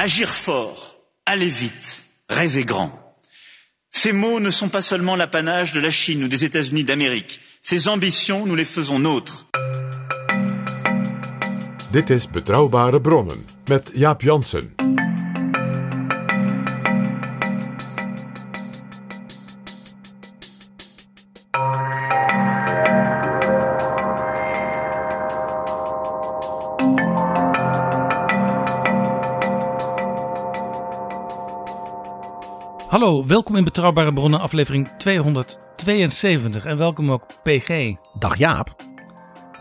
Agir fort, aller vite, rêver grand. Ces mots ne sont pas seulement l'apanage de la Chine ou des États-Unis d'Amérique. Ces ambitions, nous les faisons nôtres. Welkom in Betrouwbare Bronnen, aflevering 272. En welkom ook PG. Dag Jaap.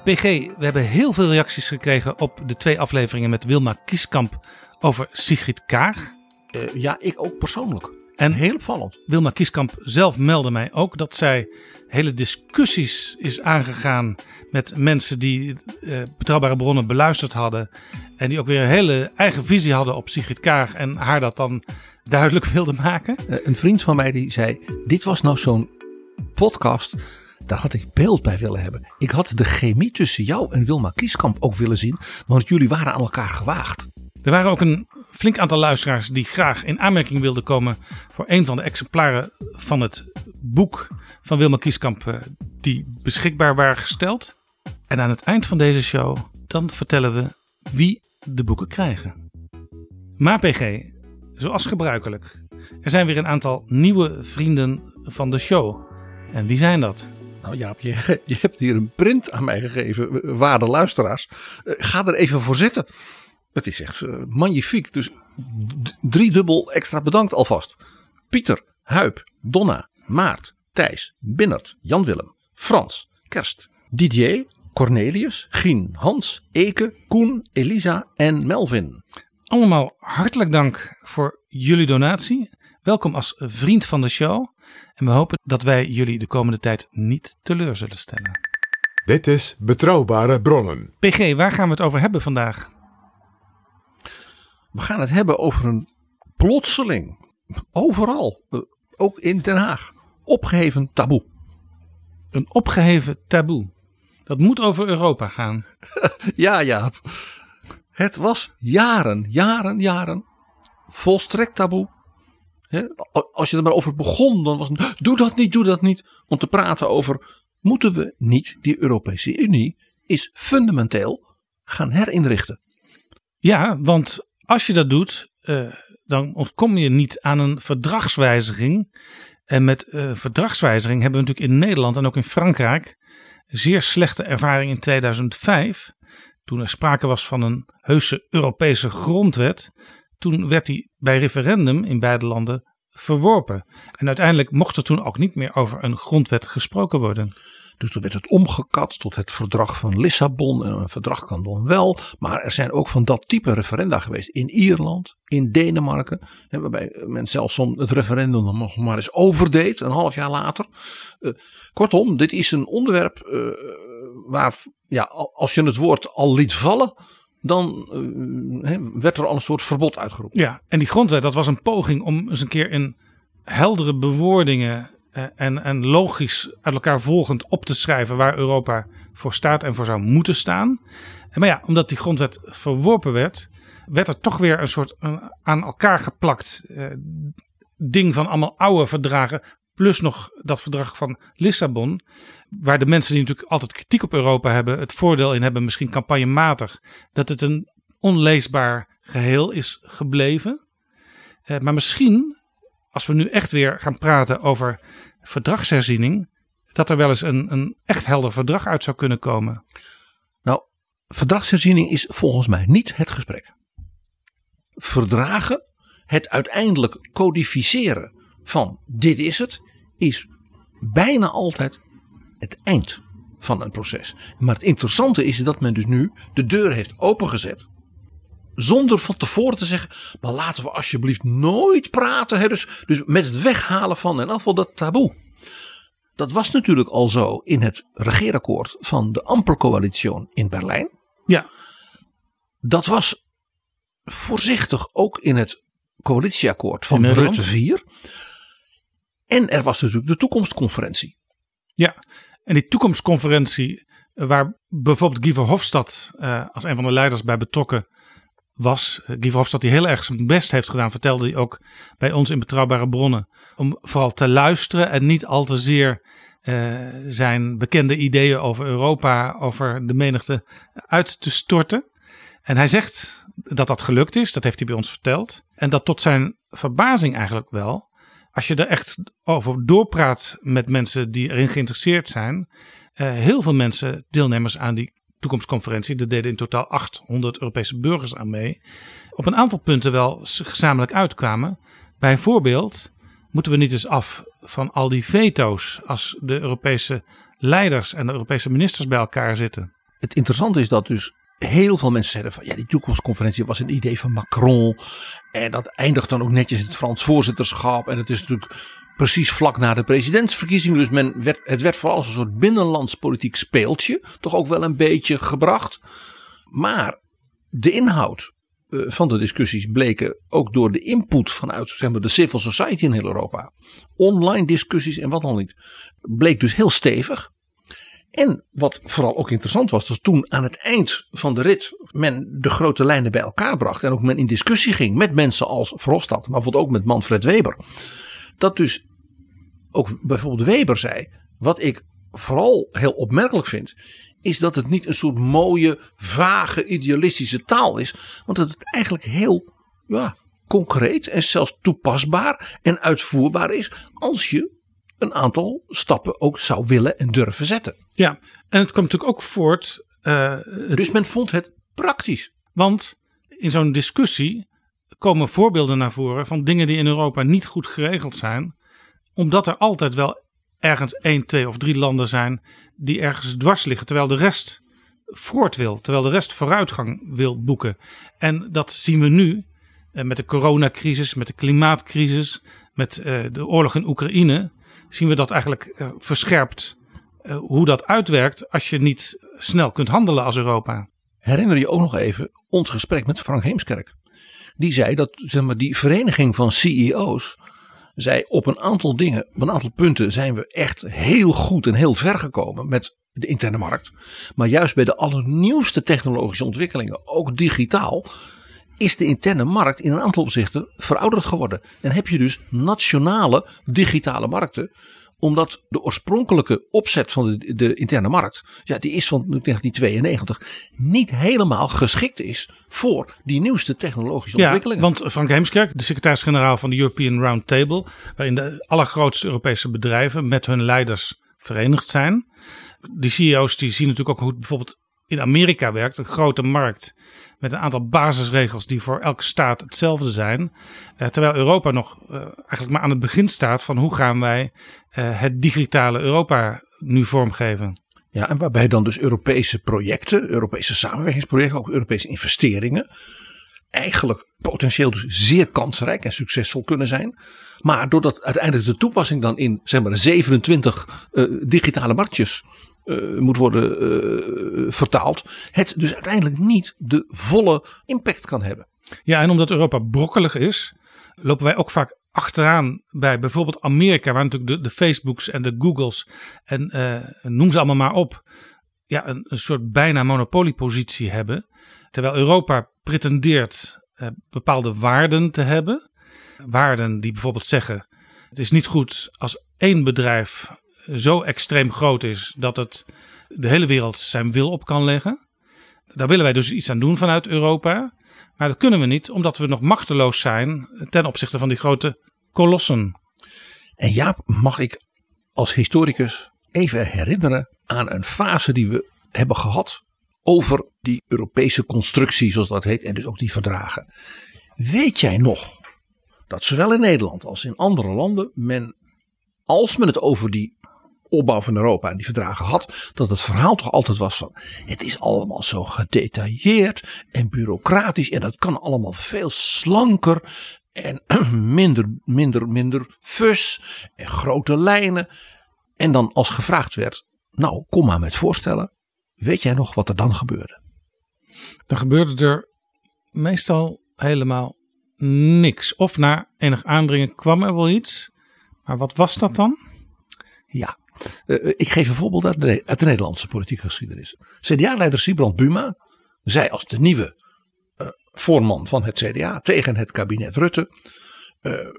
PG, we hebben heel veel reacties gekregen op de twee afleveringen met Wilma Kieskamp over Sigrid Kaag. Eh, ja, ik ook persoonlijk. En Heel opvallend. Wilma Kieskamp zelf meldde mij ook dat zij hele discussies is aangegaan met mensen die eh, betrouwbare bronnen beluisterd hadden. En die ook weer een hele eigen visie hadden op Sigrid Kaag en haar dat dan duidelijk wilden maken. Eh, een vriend van mij die zei, dit was nou zo'n podcast, daar had ik beeld bij willen hebben. Ik had de chemie tussen jou en Wilma Kieskamp ook willen zien, want jullie waren aan elkaar gewaagd. Er waren ook een flink aantal luisteraars die graag in aanmerking wilden komen voor een van de exemplaren van het boek van Wilma Kieskamp eh, die beschikbaar waren gesteld. En aan het eind van deze show dan vertellen we wie de boeken krijgen. Maar PG, zoals gebruikelijk, er zijn weer een aantal nieuwe vrienden van de show. En wie zijn dat? Nou Jaap, je, hebt hier een print aan mij gegeven, waarde luisteraars. Eh, ga er even voor zitten. Het is echt eh, magnifiek. Dus driedubbel extra bedankt alvast. Pieter, Huip, Donna, Maart, Thijs, Binnert, Jan-Willem, Frans, Kerst, Didier, Cornelius, Gien, Hans, Eke, Koen, Elisa en Melvin. Allemaal hartelijk dank voor jullie donatie. Welkom als vriend van de show. En we hopen dat wij jullie de komende tijd niet teleur zullen stellen. Dit is Betrouwbare Bronnen. PG, waar gaan we het over hebben vandaag? We gaan het hebben over een plotseling, overal, eh, ook in Den Haag, opgeheven taboe. Een opgeheven taboe. Dat moet over Europa gaan. Ja, ja. Het was jaren, jaren, jaren volstrekt taboe. Als je er maar over begon, dan was het, doe dat niet, doe dat niet. Om te praten over, moeten we niet die Europese Unie is fundamenteel gaan herinrichten. Ja, want als je dat doet, eh, dan ontkom je niet aan een verdragswijziging. En met eh, verdragswijziging hebben we natuurlijk in Nederland en ook in Frankrijk zeer slechte ervaring in 2005. Toen er sprake was van een heuse Europese grondwet. Toen werd die bij referendum in beide landen verworpen. En uiteindelijk mocht er toen ook niet meer over een grondwet gesproken worden. Dus toen werd het omgekat tot het verdrag van Lissabon. En een verdrag kan dan wel. Maar er zijn ook van dat type referenda geweest. In Ierland, in Denemarken. Waarbij men zelfs soms het referendum nog maar eens overdeed. Een half jaar later. Eh, kortom, dit is een onderwerp eh, waar ja, al- als je het woord al liet vallen. Dan eh, werd er al een soort verbod uitgeroepen. Ja, en die grondwet, dat was een poging om eens een keer in heldere bewoordingen eh, en, en logisch uit elkaar volgend op te schrijven waar Europa voor staat en voor zou moeten staan. Maar ja, omdat die grondwet verworpen werd, werd er toch weer een soort aan elkaar geplakt eh, ding van allemaal oude verdragen. Plus nog dat verdrag van Lissabon. Waar de mensen die natuurlijk altijd kritiek op Europa hebben, het voordeel in hebben, misschien campagnematig, dat het een onleesbaar geheel is gebleven. Eh, maar misschien, als we nu echt weer gaan praten over verdragsherziening, dat er wel eens een, een echt helder verdrag uit zou kunnen komen. Nou, verdragsherziening is volgens mij niet het gesprek. Verdragen, het uiteindelijk codificeren van dit is het, is bijna altijd het eind van een proces. Maar het interessante is dat men dus nu de deur heeft opengezet. Zonder van tevoren te zeggen, maar laten we alsjeblieft nooit praten. Hè? Dus, dus met het weghalen van in afval dat taboe. Dat was natuurlijk al zo in het regeerakkoord van de Ampelcoalitie in Berlijn. Ja. Dat was voorzichtig ook in het coalitieakkoord van Rutte 4. En er was natuurlijk de toekomstconferentie. Ja, en die toekomstconferentie, waar bijvoorbeeld Guy Verhofstadt uh, als een van de leiders bij betrokken was. Uh, Guy Verhofstadt die heel erg zijn best heeft gedaan, vertelde hij ook bij ons in Betrouwbare Bronnen. Om vooral te luisteren en niet al te zeer zijn bekende ideeën over Europa, over de menigte uit te storten. En hij zegt dat dat gelukt is, dat heeft hij bij ons verteld. En dat tot zijn verbazing eigenlijk wel als je er echt over doorpraat met mensen die erin geïnteresseerd zijn, uh, heel veel mensen, deelnemers aan die toekomstconferentie, er deden in totaal 800 Europese burgers aan mee, op een aantal punten wel gezamenlijk uitkwamen. Bijvoorbeeld moeten we niet eens af van al die veto's als de Europese leiders en de Europese ministers bij elkaar zitten. Het interessante is dat dus heel veel mensen zeiden van ja, die toekomstconferentie was een idee van Macron. En dat eindigt dan ook netjes in het Frans voorzitterschap. En het is natuurlijk precies vlak na de presidentsverkiezingen. Dus men werd, het werd vooral als een soort binnenlands politiek speeltje. Toch ook wel een beetje gebracht. Maar de inhoud eh, van de discussies bleken ook door de input vanuit zeg maar, de civil society in heel Europa. Online discussies en wat dan niet. Bleek dus heel stevig. En wat vooral ook interessant was, dat toen aan het eind van de rit men de grote lijnen bij elkaar bracht. En ook men in discussie ging met mensen als Verhofstadt, maar bijvoorbeeld ook met Manfred Weber. Dat dus ook bijvoorbeeld Weber zei, wat ik vooral heel opmerkelijk vind, is dat het niet een soort mooie, vage, idealistische taal is. Want dat het eigenlijk heel ja, concreet en zelfs toepasbaar en uitvoerbaar is als je een aantal stappen ook zou willen en durven zetten. Ja, en het komt natuurlijk ook voort. Uh, dus men vond het praktisch. Want in zo'n discussie komen voorbeelden naar voren van dingen die in Europa niet goed geregeld zijn, omdat er altijd wel ergens één, twee of drie landen zijn die ergens dwars liggen, terwijl de rest voort wil, terwijl de rest vooruitgang wil boeken. En dat zien we nu eh, met de coronacrisis, met de klimaatcrisis, met uh, de oorlog in Oekraïne zien we dat eigenlijk uh, verscherpt uh, hoe dat uitwerkt als je niet snel kunt handelen als Europa. Herinner je ook nog even ons gesprek met Frank Heemskerk. Die zei dat zeg maar, die vereniging van CEO's zei op een aantal dingen, op een aantal punten zijn we echt heel goed en heel ver gekomen met de interne markt. Maar juist bij de allernieuwste technologische ontwikkelingen, ook digitaal, is de interne markt in een aantal opzichten verouderd geworden. En heb je dus nationale digitale markten omdat de oorspronkelijke opzet van de, de, interne markt, ja, die is van 1992, niet helemaal geschikt is voor die nieuwste technologische ontwikkelingen. Ja, want Frank Heemskerk, de secretaris-generaal van de European Roundtable, waarin de allergrootste Europese bedrijven met hun leiders verenigd zijn. Die CEO's die zien natuurlijk ook hoe het bijvoorbeeld in Amerika werkt, een grote markt met een aantal basisregels die voor elke staat hetzelfde zijn. Uh, terwijl Europa nog uh, eigenlijk maar aan het begin staat van hoe gaan wij uh, het digitale Europa nu vormgeven. Ja, en waarbij dan dus Europese projecten, Europese samenwerkingsprojecten, ook Europese investeringen, eigenlijk potentieel dus zeer kansrijk en succesvol kunnen zijn. Maar doordat uiteindelijk de toepassing dan in zeg maar 27 digitale marktjes uh, moet worden uh, vertaald. Het dus uiteindelijk niet de volle impact kan hebben. Ja, en omdat Europa brokkelig is, lopen wij ook vaak achteraan bij bijvoorbeeld Amerika, waar natuurlijk de, de Facebooks en de Googles en uh, noem ze allemaal maar op, ja, een, een soort bijna monopoliepositie hebben. Terwijl Europa pretendeert bepaalde waarden te hebben. Waarden die bijvoorbeeld zeggen: het is niet goed als één bedrijf zo extreem groot is dat het de hele wereld zijn wil op kan leggen. Daar willen wij dus iets aan doen vanuit Europa. Maar dat kunnen we niet, omdat we nog machteloos zijn ten opzichte van die grote kolossen. En Jaap, mag ik als historicus even herinneren aan een fase die we hebben gehad over die Europese constructie, zoals dat heet, en dus ook die verdragen. Weet jij nog dat zowel in Nederland als in andere landen men, als men het over die opbouw van Europa en die verdragen had, dat het verhaal toch altijd was van het is allemaal zo gedetailleerd en bureaucratisch en dat kan allemaal veel slanker en minder, minder, minder fus en grote lijnen. En dan als gevraagd werd, nou kom maar met voorstellen, weet jij nog wat er dan gebeurde? Dan gebeurde er meestal helemaal niks. Of na enig aandringen kwam er wel iets. Maar wat was dat dan? Ja, uh, ik geef een voorbeeld uit de, uit de Nederlandse politieke geschiedenis. CDA-leider Sibrand Buma zei als de nieuwe uh, voorman van het CDA tegen het kabinet Rutte.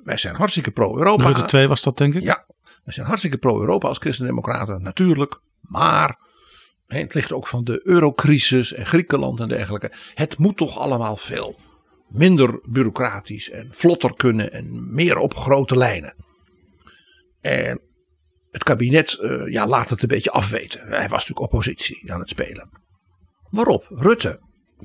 Wij zijn hartstikke pro-Europa. Rutte 2 was dat denk ik? Ja, wij zijn hartstikke pro-Europa als christendemocraten, natuurlijk. Maar het ligt ook van de eurocrisis en Griekenland en dergelijke. Het moet toch allemaal veel minder bureaucratisch en vlotter kunnen en meer op grote lijnen. En het kabinet uh, ja, laat het een beetje afweten. Hij was natuurlijk oppositie aan het spelen. Waarop Rutte,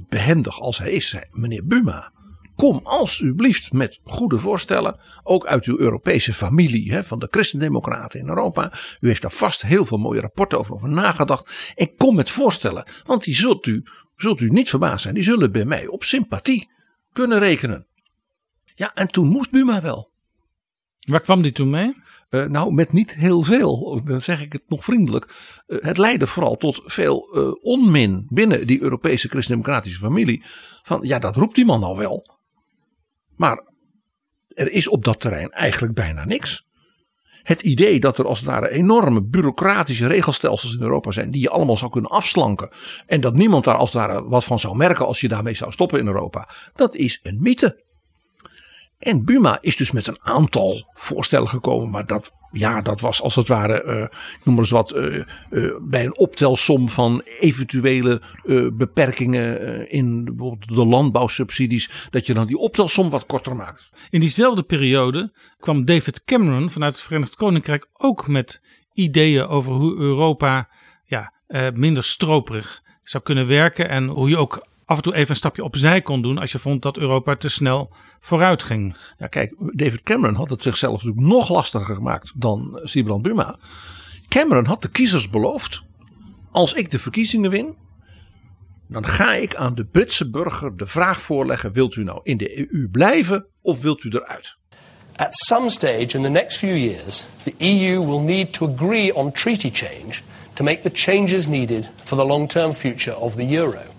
behendig als hij is, zei: Meneer Buma, kom alsjeblieft met goede voorstellen. Ook uit uw Europese familie hè, van de christendemocraten in Europa. U heeft daar vast heel veel mooie rapporten over, over nagedacht. En kom met voorstellen, want die zult u, zult u niet verbaasd zijn. Die zullen bij mij op sympathie kunnen rekenen. Ja, en toen moest Buma wel. Waar kwam die toen mee? Uh, nou, met niet heel veel, dan zeg ik het nog vriendelijk. Uh, het leidde vooral tot veel uh, onmin binnen die Europese christendemocratische familie. Van ja, dat roept die man al wel. Maar er is op dat terrein eigenlijk bijna niks. Het idee dat er als het ware enorme bureaucratische regelstelsels in Europa zijn. die je allemaal zou kunnen afslanken. en dat niemand daar als het ware wat van zou merken als je daarmee zou stoppen in Europa. dat is een mythe. En Buma is dus met een aantal voorstellen gekomen, maar dat, ja, dat was als het ware, uh, noem maar eens wat, uh, uh, bij een optelsom van eventuele beperkingen in bijvoorbeeld de landbouwsubsidies, dat je dan die optelsom wat korter maakt. In diezelfde periode kwam David Cameron vanuit het Verenigd Koninkrijk ook met ideeën over hoe Europa ja, minder stroperig zou kunnen werken en hoe je ook af en toe even een stapje opzij kon doen als je vond dat Europa te snel vooruit ging. Ja, kijk, David Cameron had het zichzelf natuurlijk nog lastiger gemaakt dan Sibrand Buma. Cameron had de kiezers beloofd: als ik de verkiezingen win, dan ga ik aan de Britse burger de vraag voorleggen: wilt u nou in de EU blijven of wilt u eruit? At some stage in the next few years, the EU will need to agree on treaty change to make the changes needed for the long-term future of the euro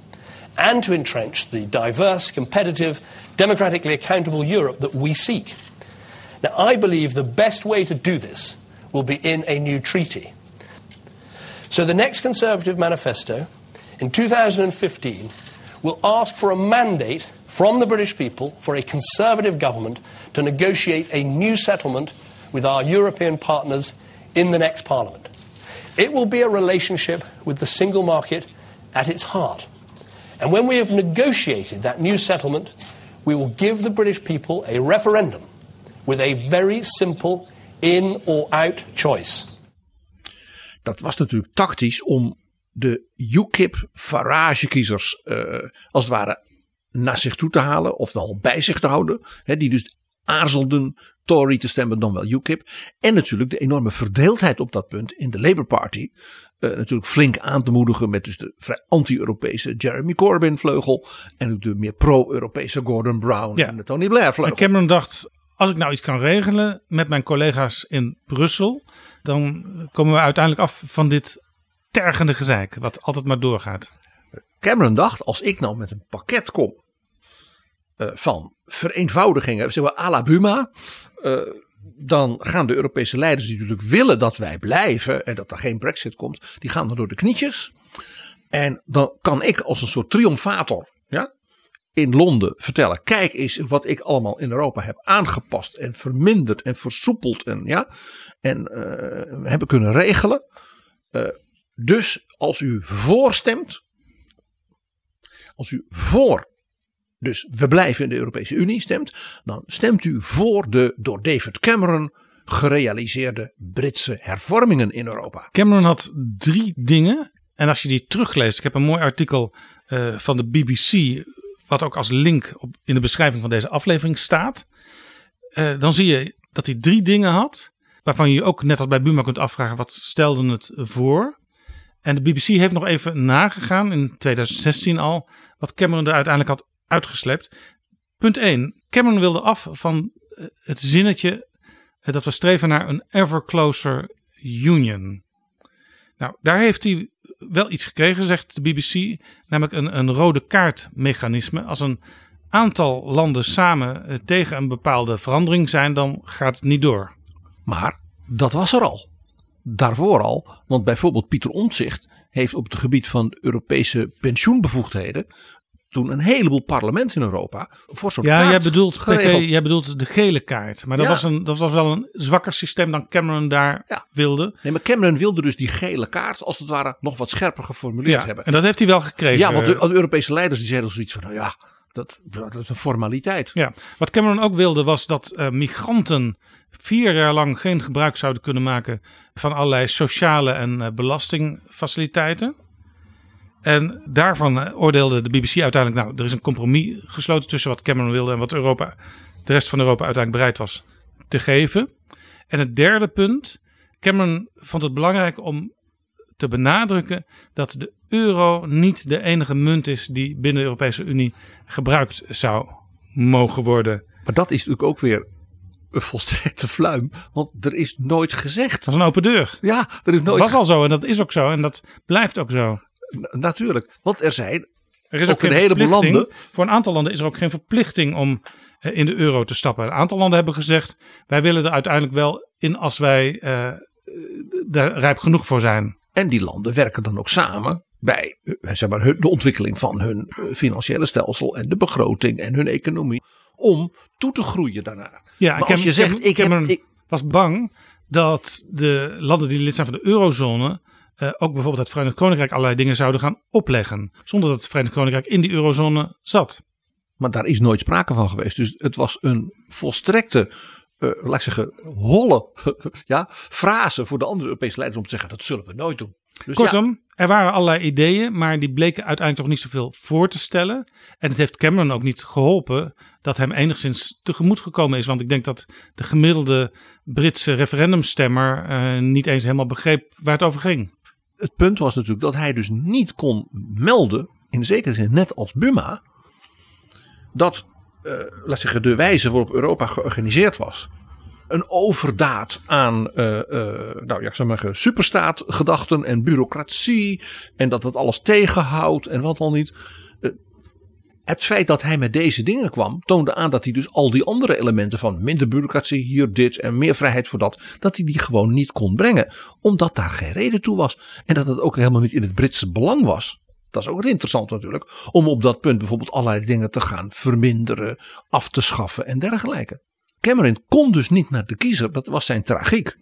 and to entrench the diverse, competitive, democratically accountable Europe that we seek. Now, I believe the best way to do this will be in a new treaty. So, the next Conservative manifesto in 2015 will ask for a mandate from the British people for a Conservative government to negotiate a new settlement with our European partners in the next Parliament. It will be a relationship with the single market at its heart. And when we have negotiated that new settlement, we will give the British people a referendum with a very simple in or out choice. Dat was natuurlijk tactisch om de UKIP-Farage-kiezers uh, als het ware naar zich toe te halen, of al bij zich te houden. Hè, die dus aarzelden Tory te stemmen dan wel UKIP. En natuurlijk de enorme verdeeldheid op dat punt in de Labour Party. Uh, natuurlijk flink aan te moedigen met dus de vrij anti-Europese Jeremy Corbyn vleugel. En de meer pro-Europese Gordon Brown ja. en de Tony Blair vleugel. En Cameron dacht, als ik nou iets kan regelen met mijn collega's in Brussel. Dan komen we uiteindelijk af van dit tergende gezeik. Wat altijd maar doorgaat. Cameron dacht, als ik nou met een pakket kom uh, van vereenvoudigingen, zeg maar à la Buma. Uh, dan gaan de Europese leiders die natuurlijk willen dat wij blijven en dat er geen brexit komt, die gaan dan door de knietjes. En dan kan ik als een soort triomfator ja, in Londen vertellen: kijk eens wat ik allemaal in Europa heb aangepast en verminderd en versoepeld en, ja, en uh, hebben kunnen regelen. Uh, dus als u voorstemt, als u voor dus we blijven in de Europese Unie stemt, dan stemt u voor de door David Cameron gerealiseerde Britse hervormingen in Europa. Cameron had drie dingen. En als je die terugleest, ik heb een mooi artikel uh, van de BBC, wat ook als link op, in de beschrijving van deze aflevering staat. Uh, dan zie je dat hij drie dingen had, waarvan je ook net als bij Buma kunt afvragen, wat stelde het voor? En de BBC heeft nog even nagegaan, in 2016 al, wat Cameron er uiteindelijk had uitgeslept. Punt 1. Cameron wilde af van eh, het zinnetje dat we streven naar een ever closer union. Nou, daar heeft hij wel iets gekregen, zegt de BBC, namelijk een, een rode kaartmechanisme. Als een aantal landen samen eh, tegen een bepaalde verandering zijn, dan gaat het niet door. Maar dat was er al. Daarvoor al, want bijvoorbeeld Pieter Omtzigt heeft op het gebied van Europese pensioenbevoegdheden toen een heleboel parlementen in Europa voor zo'n ja, kaart jij bedoelt, geregeld. jij bedoelt de gele kaart. Maar dat, Ja. was een, dat was wel een zwakker systeem dan Cameron daar Ja. wilde. Nee, maar Cameron wilde dus die gele kaart als het ware nog wat scherper geformuleerd Ja, hebben. en dat heeft hij wel gekregen. Ja, want de, de Europese leiders die zeiden zoiets van, nou ja, dat, dat is een formaliteit. Ja, wat Cameron ook wilde was dat eh, migranten vier jaar lang geen gebruik zouden kunnen maken van allerlei sociale en eh, belastingfaciliteiten. En daarvan eh, oordeelde de BBC uiteindelijk, nou, er is een compromis gesloten tussen wat Cameron wilde en wat Europa, de rest van Europa uiteindelijk bereid was te geven. En het derde punt, Cameron vond het belangrijk om te benadrukken dat de euro niet de enige munt is die binnen de Europese Unie gebruikt zou mogen worden. Maar dat is natuurlijk ook weer een volstrekte fluim, want er is nooit gezegd. Dat was een open deur. Ja, er is Dat nooit was al zo en dat is ook zo en dat blijft ook zo. Natuurlijk, want er zijn Er is Ook ook, geen een heleboel landen. Voor een aantal landen is er ook geen verplichting om eh, in de euro te stappen. Een aantal landen hebben gezegd: wij willen er uiteindelijk wel in als wij eh, daar rijp genoeg voor zijn. En die landen werken dan ook samen bij eh, zeg maar, de ontwikkeling van hun financiële stelsel en de begroting en hun economie. Om toe te groeien daarnaar. Ja, maar als je zegt, Cam- ik, heb, ik, was bang dat de landen die lid zijn van de eurozone. Eh, ook bijvoorbeeld het Verenigd Koninkrijk allerlei dingen zouden gaan opleggen. Zonder dat het Verenigd Koninkrijk in die eurozone zat. maar daar is nooit sprake van geweest. Dus het was een volstrekte, eh, laat ik zeggen, holle ja, frase voor de andere Europese leiders om te zeggen, dat zullen we nooit doen. Dus ja, Kortom, er waren allerlei ideeën, maar die bleken uiteindelijk toch niet zoveel voor te stellen. En het heeft Cameron ook niet geholpen dat hem enigszins tegemoet gekomen is. Want ik denk dat de gemiddelde Britse referendumstemmer eh, niet eens helemaal begreep waar het over ging. Het punt was natuurlijk dat hij dus niet kon melden, in zekere zin net als Buma, dat, eh, laat zeggen, de wijze waarop Europa georganiseerd was, een overdaad aan, eh, eh, nou ja, ik maar superstaatgedachten en bureaucratie en dat het alles tegenhoudt en wat al niet. Het feit dat hij met deze dingen kwam, toonde aan dat hij dus al die andere elementen van minder bureaucratie, hier dit en meer vrijheid voor dat, dat hij die gewoon niet kon brengen. Omdat daar geen reden toe was. En dat het ook helemaal niet in het Britse belang was. Dat is ook interessant natuurlijk. Om op dat punt bijvoorbeeld allerlei dingen te gaan verminderen, af te schaffen en dergelijke. Cameron kon dus niet naar de kiezer, dat was zijn tragiek.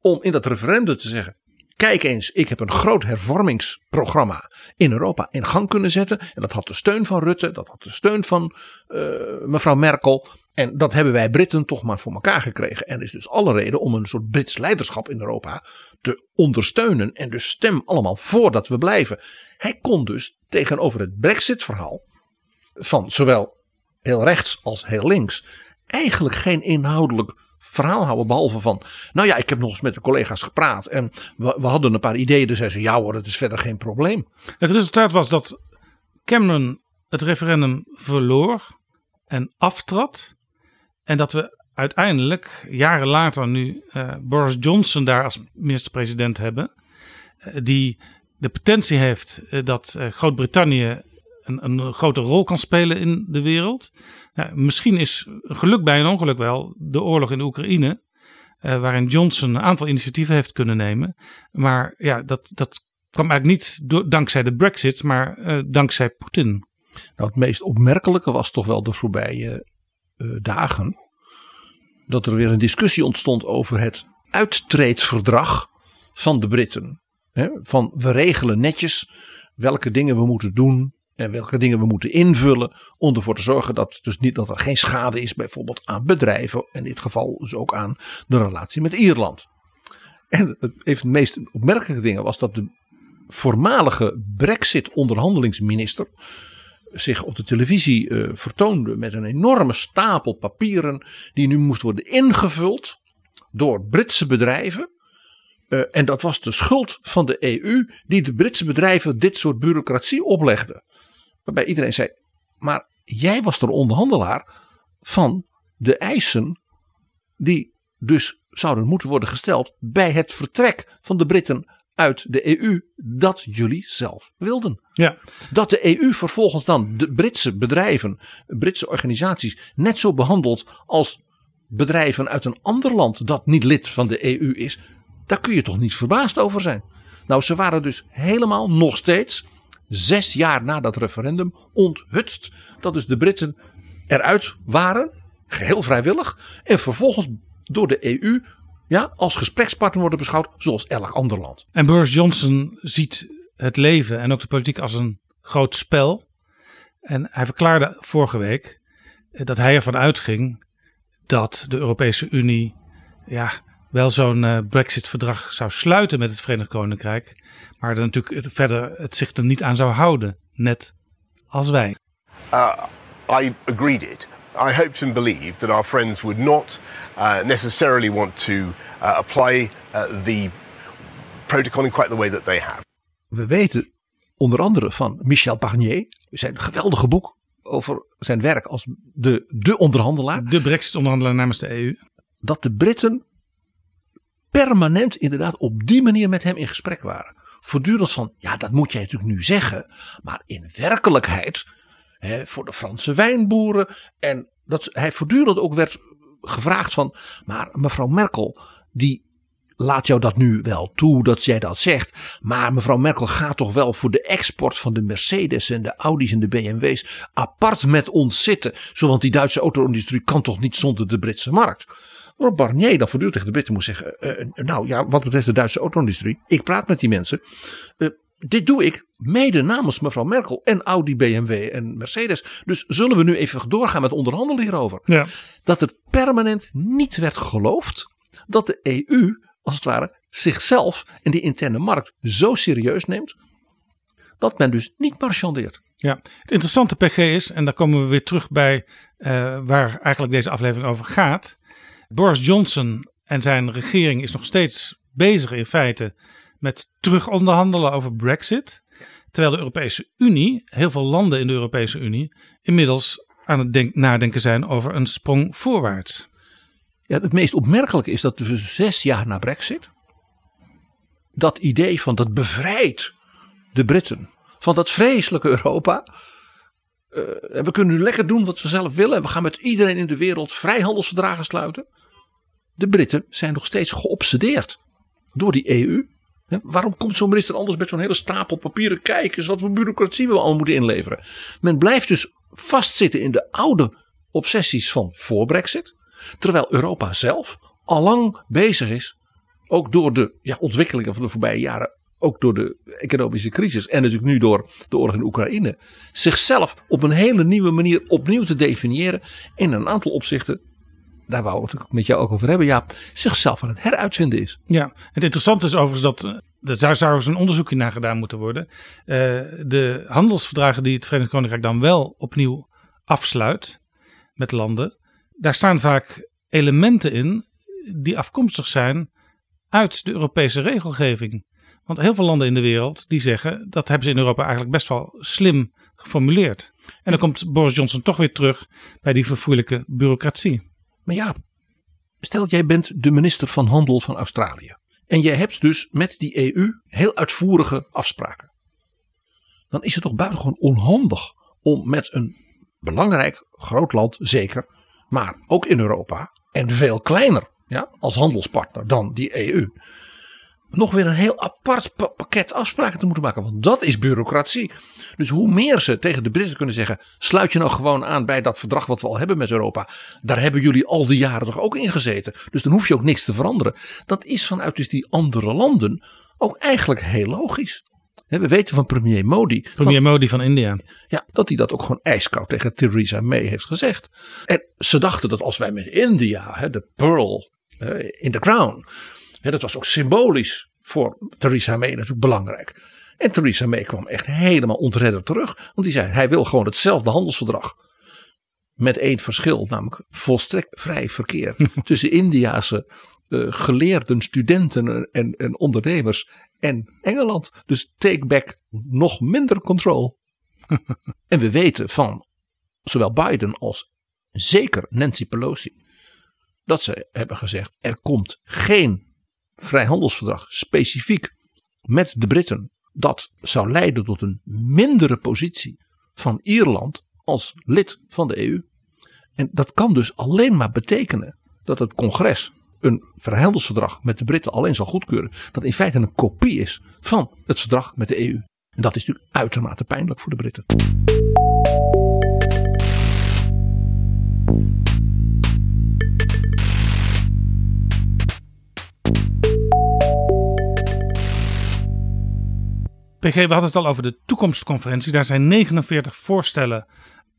Om in dat referendum te zeggen: Kijk eens, ik heb een groot hervormingsprogramma in Europa in gang kunnen zetten. En dat had de steun van Rutte, dat had de steun van eh, mevrouw Merkel. En dat hebben wij Britten toch maar voor elkaar gekregen. En er is dus alle reden om een soort Brits leiderschap in Europa te ondersteunen. En dus stem allemaal voor dat we blijven. Hij kon dus tegenover het Brexit-verhaal van zowel heel rechts als heel links eigenlijk geen inhoudelijk verhaal houden. Behalve van, nou ja, ik heb nog eens met de collega's gepraat. En we, hadden een paar ideeën. Dus zei ze, ja hoor, het is verder geen probleem. Het resultaat was dat Cameron het referendum verloor en aftrad. En dat we uiteindelijk, jaren later, nu eh, Boris Johnson daar als minister-president hebben. eh, die de potentie heeft eh, dat Groot-Brittannië een, een grote rol kan spelen in de wereld. Misschien is geluk bij een ongeluk wel de oorlog in de Oekraïne. eh, waarin Johnson een aantal initiatieven heeft kunnen nemen. Maar ja, dat, dat kwam eigenlijk niet dankzij de Brexit, maar eh, dankzij Poetin. Nou, het meest opmerkelijke was toch wel de voorbije eh, dagen. Dat er weer een discussie ontstond over het uittreedverdrag van de Britten. Van we regelen netjes welke dingen we moeten doen En welke dingen we moeten invullen om ervoor te zorgen dat, dus niet, dat er geen schade is, bijvoorbeeld aan bedrijven. In dit geval dus ook aan de relatie met Ierland. En het, een de meest opmerkelijke dingen was dat de voormalige Brexit-onderhandelingsminister zich op de televisie uh, vertoonde met een enorme stapel papieren die nu moest worden ingevuld door Britse bedrijven. Uh, en dat was de schuld van de EU die de Britse bedrijven dit soort bureaucratie oplegde. Waarbij iedereen zei, maar jij was de onderhandelaar van de eisen die dus zouden moeten worden gesteld bij het vertrek van de Britten uit de EU dat jullie zelf wilden. Ja. Dat de EU vervolgens dan de Britse bedrijven, Britse organisaties net zo behandelt als bedrijven uit een ander land dat niet lid van de EU is, daar kun je toch niet verbaasd over zijn. Nou, ze waren dus helemaal nog steeds zes jaar na dat referendum onthutst dat dus de Britten eruit waren, geheel vrijwillig, en vervolgens door de EU ja, als gesprekspartner worden beschouwd zoals elk ander land. En Boris Johnson ziet het leven en ook de politiek als een groot spel. En hij verklaarde vorige week dat hij ervan uitging dat de Europese Unie ja, wel zo'n uh, Brexit-verdrag zou sluiten met het Verenigd Koninkrijk. Maar er natuurlijk verder het zich er niet aan zou houden, net als wij. Uh, I agreed it. I hoped and believed that our friends would not uh, necessarily want to uh, apply uh, the protocol in quite the way that they have. We weten onder andere van Michel Barnier, zijn geweldige boek over zijn werk als de, de onderhandelaar. De Brexit-onderhandelaar namens de EU. Dat de Britten permanent inderdaad op die manier met hem in gesprek waren. Voortdurend van, ja dat moet jij natuurlijk nu zeggen. Maar in werkelijkheid, hè, voor de Franse wijnboeren. En dat hij voortdurend ook werd gevraagd van, maar mevrouw Merkel, die laat jou dat nu wel toe dat jij dat zegt. Maar mevrouw Merkel gaat toch wel voor de export van de Mercedes en de Audi's en de BMW's apart met ons zitten. Zo, want die Duitse auto-industrie kan toch niet zonder de Britse markt. Waarop Barnier dan voortdurend tegen de Britten moet zeggen. Uh, nou ja, wat betreft de Duitse auto-industrie. Ik praat met die mensen. Uh, dit doe ik mede namens mevrouw Merkel en Audi, BMW en Mercedes. Dus zullen we nu even doorgaan met onderhandelen hierover. Ja. Dat er permanent niet werd geloofd dat de EU, als het ware, zichzelf en die interne markt zo serieus neemt. Dat men dus niet marchandeert. Ja, het interessante PG is, en daar komen we weer terug bij uh, waar eigenlijk deze aflevering over gaat. Boris Johnson en zijn regering is nog steeds bezig in feite met terug onderhandelen over Brexit. Terwijl de Europese Unie, heel veel landen in de Europese Unie, inmiddels aan het denk, nadenken zijn over een sprong voorwaarts. Ja, het meest opmerkelijke is dat we zes jaar na Brexit. dat idee van dat bevrijdt de Britten van dat vreselijke Europa. Uh, we kunnen nu lekker doen wat we zelf willen. We gaan met iedereen in de wereld vrijhandelsverdragen sluiten. De Britten zijn nog steeds geobsedeerd door die EU. Waarom komt zo'n minister anders met zo'n hele stapel papieren kijken, wat voor bureaucratie we allemaal moeten inleveren? Men blijft dus vastzitten in de oude obsessies van voor Brexit, terwijl Europa zelf allang bezig is, ook door de ja, ontwikkelingen van de voorbije jaren, ook door de economische crisis en natuurlijk nu door de oorlog in Oekraïne, zichzelf op een hele nieuwe manier opnieuw te definiëren in een aantal opzichten daar wou ik het met jou ook over hebben, Ja, zichzelf aan het heruitvinden is. Ja, het interessante is overigens dat, er daar zou eens een onderzoekje naar gedaan moeten worden. Uh, de handelsverdragen die het Verenigd Koninkrijk dan wel opnieuw afsluit met landen, daar staan vaak elementen in die afkomstig zijn uit de Europese regelgeving. Want heel veel landen in de wereld die zeggen dat hebben ze in Europa eigenlijk best wel slim geformuleerd. En dan komt Boris Johnson toch weer terug bij die verfoeilijke bureaucratie. Maar ja, stel jij bent de minister van Handel van Australië. En jij hebt dus met die EU heel uitvoerige afspraken. Dan is het toch buitengewoon onhandig om met een belangrijk groot land, zeker, maar ook in Europa en veel kleiner ja, als handelspartner dan die EU nog weer een heel apart pakket afspraken te moeten maken. Want dat is bureaucratie. Dus hoe meer ze tegen de Britten kunnen zeggen: sluit je nou gewoon aan bij dat verdrag wat we al hebben met Europa. Daar hebben jullie al die jaren toch ook in gezeten. Dus dan hoef je ook niks te veranderen. Dat is vanuit dus die andere landen ook eigenlijk heel logisch. We weten van premier Modi. Premier Modi van India. Ja, dat hij dat ook gewoon ijskoud tegen Theresa May heeft gezegd. En ze dachten dat als wij met India, hè, de pearl in the crown. Dat was ook symbolisch voor Theresa May natuurlijk belangrijk. En Theresa May kwam echt helemaal ontredderd terug. Want die zei, hij wil gewoon hetzelfde handelsverdrag. Met één verschil, namelijk volstrekt vrij verkeer tussen Indiase eh, geleerden, studenten en, en ondernemers en Engeland. Dus take back nog minder control. en we weten van zowel Biden als zeker Nancy Pelosi dat ze hebben gezegd er komt geen vrijhandelsverdrag specifiek met de Britten. Dat zou leiden tot een mindere positie van Ierland als lid van de EU. En dat kan dus alleen maar betekenen dat het congres een vrijhandelsverdrag met de Britten alleen zal goedkeuren. Dat in feite een kopie is van het verdrag met de EU. En dat is natuurlijk uitermate pijnlijk voor de Britten. PG, we hadden het al over de toekomstconferentie. Daar zijn 49 voorstellen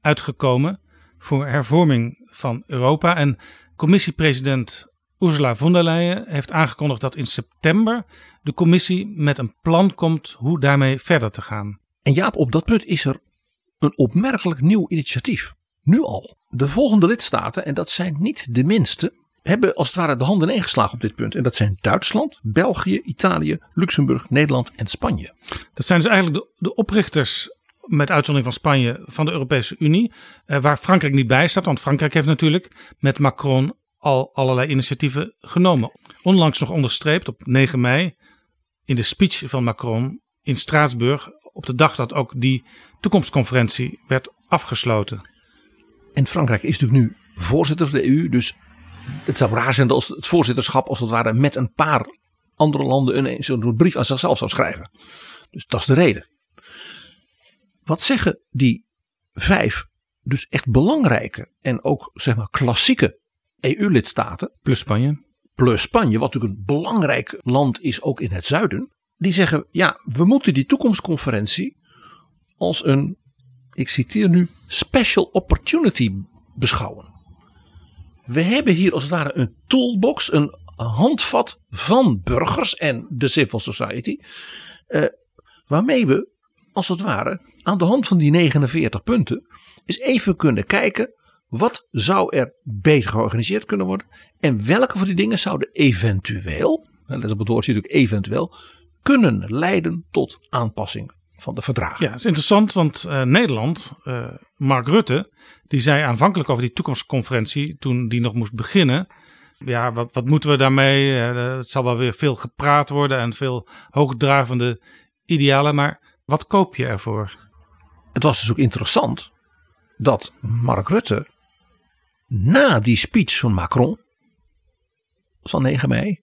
uitgekomen voor hervorming van Europa. En commissiepresident Ursula von der Leyen heeft aangekondigd dat in september de commissie met een plan komt hoe daarmee verder te gaan. En Jaap, op dat punt is er een opmerkelijk nieuw initiatief. Nu al. De volgende lidstaten, en dat zijn niet de minste, hebben als het ware de handen ingeslagen op dit punt. En dat zijn Duitsland, België, Italië, Luxemburg, Nederland en Spanje. Dat zijn dus eigenlijk de, de oprichters, met uitzondering van Spanje, van de Europese Unie. Eh, waar Frankrijk niet bij staat, want Frankrijk heeft natuurlijk met Macron al allerlei initiatieven genomen. Onlangs nog onderstreept op 9 mei in de speech van Macron in Straatsburg. Op de dag dat ook die toekomstconferentie werd afgesloten. En Frankrijk is natuurlijk nu voorzitter van de EU. Dus het zou raar zijn als het voorzitterschap als het ware met een paar andere landen een zo'n brief aan zichzelf zou schrijven. Dus dat is de reden. Wat zeggen die vijf dus echt belangrijke en ook zeg maar klassieke EU-lidstaten. Plus Spanje. Plus Spanje, wat natuurlijk een belangrijk land is ook in het zuiden. Die zeggen, ja, we moeten die toekomstconferentie als een, ik citeer nu, special opportunity beschouwen. We hebben hier als het ware een toolbox, een handvat van burgers en de civil society. Eh, waarmee we als het ware aan de hand van die 49 punten eens even kunnen kijken wat zou er beter georganiseerd kunnen worden? En welke van die dingen zouden eventueel, let op het woord natuurlijk eventueel, kunnen leiden tot aanpassing van de verdragen? Ja, dat is interessant, want uh, Nederland, uh, Mark Rutte, die zei aanvankelijk over die toekomstconferentie, toen die nog moest beginnen. Ja, wat, wat moeten we daarmee? Uh, het zal wel weer veel gepraat worden en veel hoogdravende idealen, maar wat koop je ervoor? Het was dus ook interessant dat Mark Rutte na die speech van Macron van 9 mei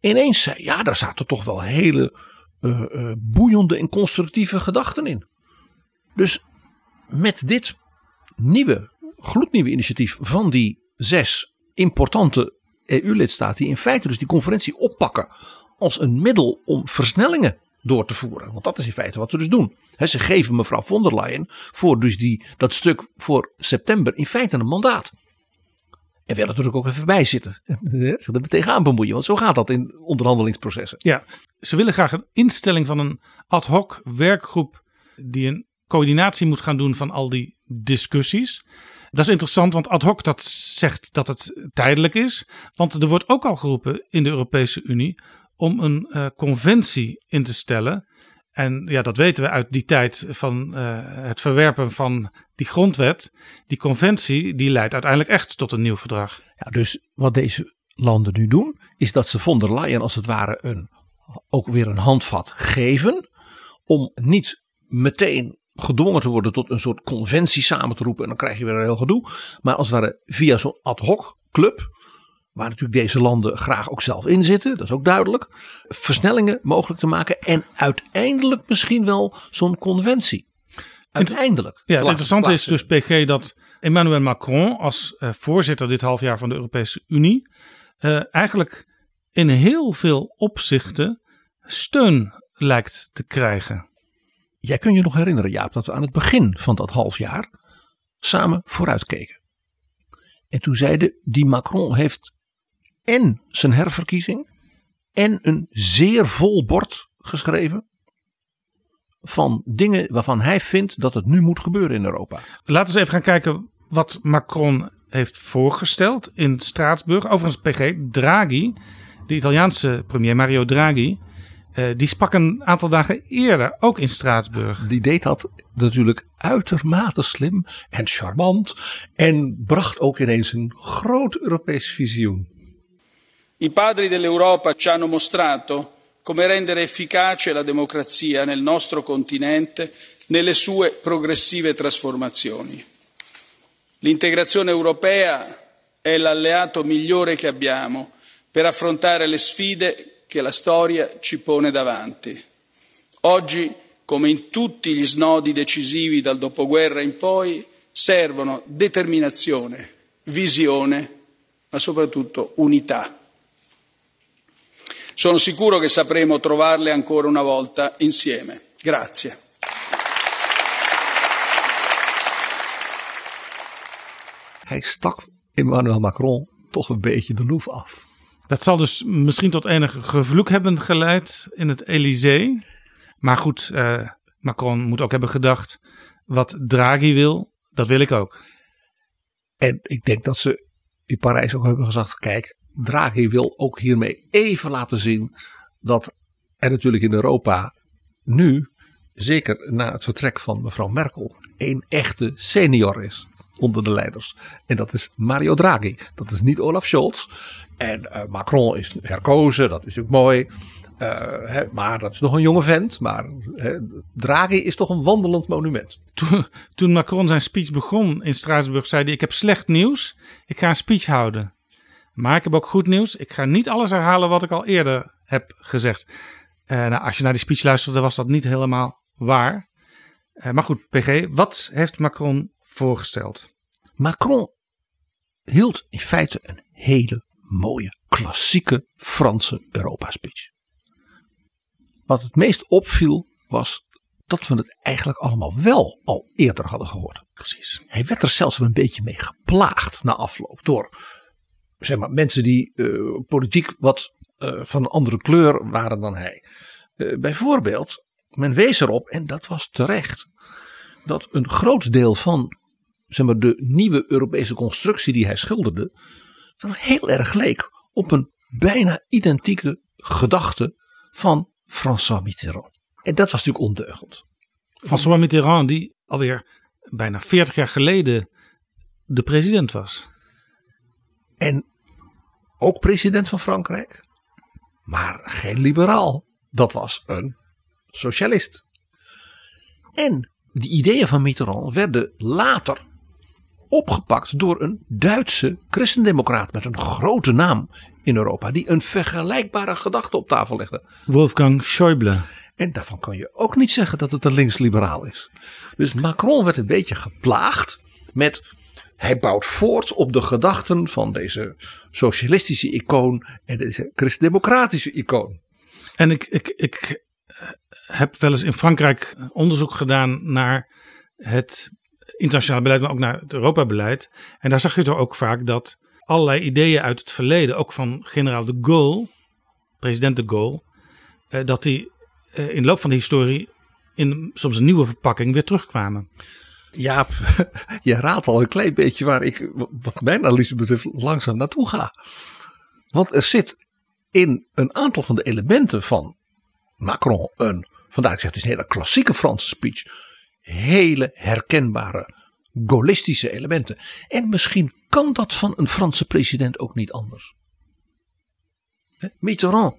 ineens zei: ja, daar zaten toch wel hele uh, uh, boeiende en constructieve gedachten in. Dus met dit nieuwe, gloednieuwe initiatief van die zes importante EU-lidstaten, die in feite dus die conferentie oppakken als een middel om versnellingen door te voeren. Want dat is in feite wat ze dus doen. Ze geven mevrouw von der Leyen voor dus die, dat stuk voor september in feite een mandaat. En willen natuurlijk ook even bij zitten. Ze er tegenaan bemoeien, want zo gaat dat in onderhandelingsprocessen. Ja, ze willen graag een instelling van een ad hoc werkgroep die een coördinatie moet gaan doen van al die discussies. Dat is interessant, want ad hoc dat zegt dat het tijdelijk is. Want er wordt ook al geroepen in de Europese Unie om een uh, conventie in te stellen. En ja, dat weten we uit die tijd van uh, het verwerpen van die grondwet. Die conventie die leidt uiteindelijk echt tot een nieuw verdrag. Ja, dus wat deze landen nu doen, is dat ze von der Leyen als het ware een, ook weer een handvat geven. Om niet meteen gedwongen te worden tot een soort conventie samen te roepen. En dan krijg je weer een heel gedoe. Maar als het ware via zo'n ad hoc club waar natuurlijk deze landen graag ook zelf in zitten, dat is ook duidelijk, versnellingen mogelijk te maken en uiteindelijk misschien wel zo'n conventie. Uiteindelijk. Ja, het interessante is dus, PG, dat Emmanuel Macron als uh, voorzitter dit half jaar van de Europese Unie uh, eigenlijk in heel veel opzichten steun lijkt te krijgen. Jij kunt je nog herinneren, Jaap, dat we aan het begin van dat half jaar samen vooruitkeken. En toen zeiden die Macron heeft en zijn herverkiezing en een zeer vol bord geschreven van dingen waarvan hij vindt dat het nu moet gebeuren in Europa. Laten we eens even gaan kijken wat Macron heeft voorgesteld in Straatsburg. Overigens, PG, Draghi, de Italiaanse premier Mario Draghi, eh, die sprak een aantal dagen eerder ook in Straatsburg. Die deed dat natuurlijk uitermate slim en charmant en bracht ook ineens een groot Europees visioen. I padri dell'Europa ci hanno mostrato come rendere efficace la democrazia nel nostro continente nelle sue progressive trasformazioni. L'integrazione europea è l'alleato migliore che abbiamo per affrontare le sfide che la storia ci pone davanti. Oggi, come in tutti gli snodi decisivi dal dopoguerra in poi, servono determinazione, visione, ma soprattutto unità. Sono sicuro che sapremo trovarle ancora una volta insieme. Grazie. Hij stak Emmanuel Macron toch een beetje de loef af. Dat zal dus misschien tot enig gevloek hebben geleid in het Elysée. Maar goed, eh, Macron moet ook hebben gedacht: wat Draghi wil, dat wil ik ook. En ik denk dat ze in Parijs ook hebben gezegd: kijk, Draghi wil ook hiermee even laten zien dat er natuurlijk in Europa nu, zeker na het vertrek van mevrouw Merkel, een echte senior is onder de leiders. En dat is Mario Draghi. Dat is niet Olaf Scholz. En uh, Macron is herkozen, dat is ook mooi. Hè, maar dat is nog een jonge vent. Maar hè, Draghi is toch een wandelend monument. Toen, toen Macron zijn speech begon in Straatsburg, zei hij: Ik heb slecht nieuws. Ik ga een speech houden. Maar ik heb ook goed nieuws. Ik ga niet alles herhalen wat ik al eerder heb gezegd. Uh, nou, als je naar die speech luisterde, was dat niet helemaal waar. Uh, maar goed, PG, wat heeft Macron voorgesteld? Macron hield in feite een hele mooie, klassieke Franse Europa-speech. Wat het meest opviel was dat we het eigenlijk allemaal wel al eerder hadden gehoord. Precies. Hij werd er zelfs een beetje mee geplaagd na afloop door zeg maar, mensen die uh, politiek wat uh, van een andere kleur waren dan hij. Uh, bijvoorbeeld, men wees erop, en dat was terecht, dat een groot deel van zeg maar, de nieuwe Europese constructie die hij schilderde, dan heel erg leek op een bijna identieke gedachte van François Mitterrand. En dat was natuurlijk ondeugend. François Mitterrand, die alweer bijna 40 jaar geleden de president was. En ook president van Frankrijk. Maar geen liberaal. Dat was een socialist. En die ideeën van Mitterrand werden later opgepakt door een Duitse christendemocraat met een grote naam in Europa, die een vergelijkbare gedachte op tafel legde. Wolfgang Schäuble. En daarvan kan je ook niet zeggen dat het een linksliberaal is. Dus Macron werd een beetje geplaagd met. Hij bouwt voort op de gedachten van deze socialistische icoon en deze christendemocratische icoon. En ik, ik, ik heb wel eens in Frankrijk onderzoek gedaan naar het internationaal beleid, maar ook naar het Europa-beleid. En daar zag je toch ook vaak dat allerlei ideeën uit het verleden, ook van generaal de Gaulle, president de Gaulle, eh, dat die eh, in de loop van de historie in soms een nieuwe verpakking weer terugkwamen. Ja, je raadt al een klein beetje waar ik, wat mijn analyse betreft, langzaam naartoe ga. Want er zit in een aantal van de elementen van Macron een, vandaar ik zeg, het is een hele klassieke Franse speech, hele herkenbare gaullistische elementen. En misschien kan dat van een Franse president ook niet anders. Mitterrand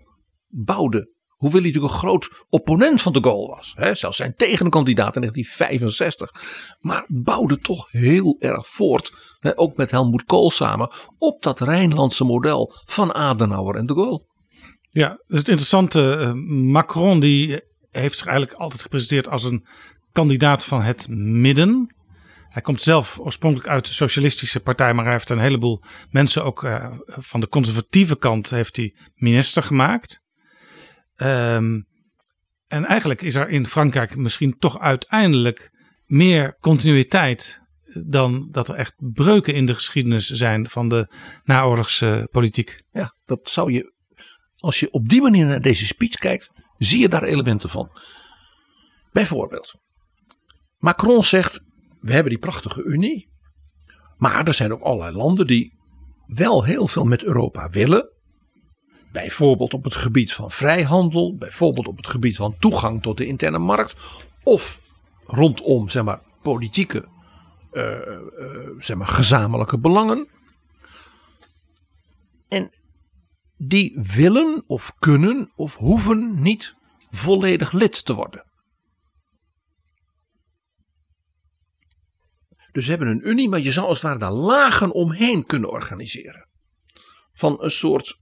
bouwde, hoewel hij natuurlijk een groot opponent van de Gaulle was, hè, zelfs zijn tegenkandidaat in 1965, maar bouwde toch heel erg voort, hè, ook met Helmut Kohl samen, op dat Rijnlandse model van Adenauer en de Gaulle. Ja, dat is het interessante. Uh, Macron die heeft zich eigenlijk altijd gepresenteerd als een kandidaat van het midden. Hij komt zelf oorspronkelijk uit de Socialistische Partij, maar hij heeft een heleboel mensen ook uh, van de conservatieve kant heeft hij minister gemaakt. Um, En eigenlijk is er in Frankrijk misschien toch uiteindelijk meer continuïteit dan dat er echt breuken in de geschiedenis zijn van de naoorlogse politiek. Ja, dat zou je, als je op die manier naar deze speech kijkt, zie je daar elementen van. Bijvoorbeeld, Macron zegt: We hebben die prachtige Unie, maar er zijn ook allerlei landen die wel heel veel met Europa willen. Bijvoorbeeld op het gebied van vrijhandel, bijvoorbeeld op het gebied van toegang tot de interne markt, of rondom zeg maar, politieke uh, uh, zeg maar, gezamenlijke belangen. En die willen of kunnen of hoeven niet volledig lid te worden. Dus ze hebben een unie, maar je zou als het ware daar lagen omheen kunnen organiseren. Van een soort,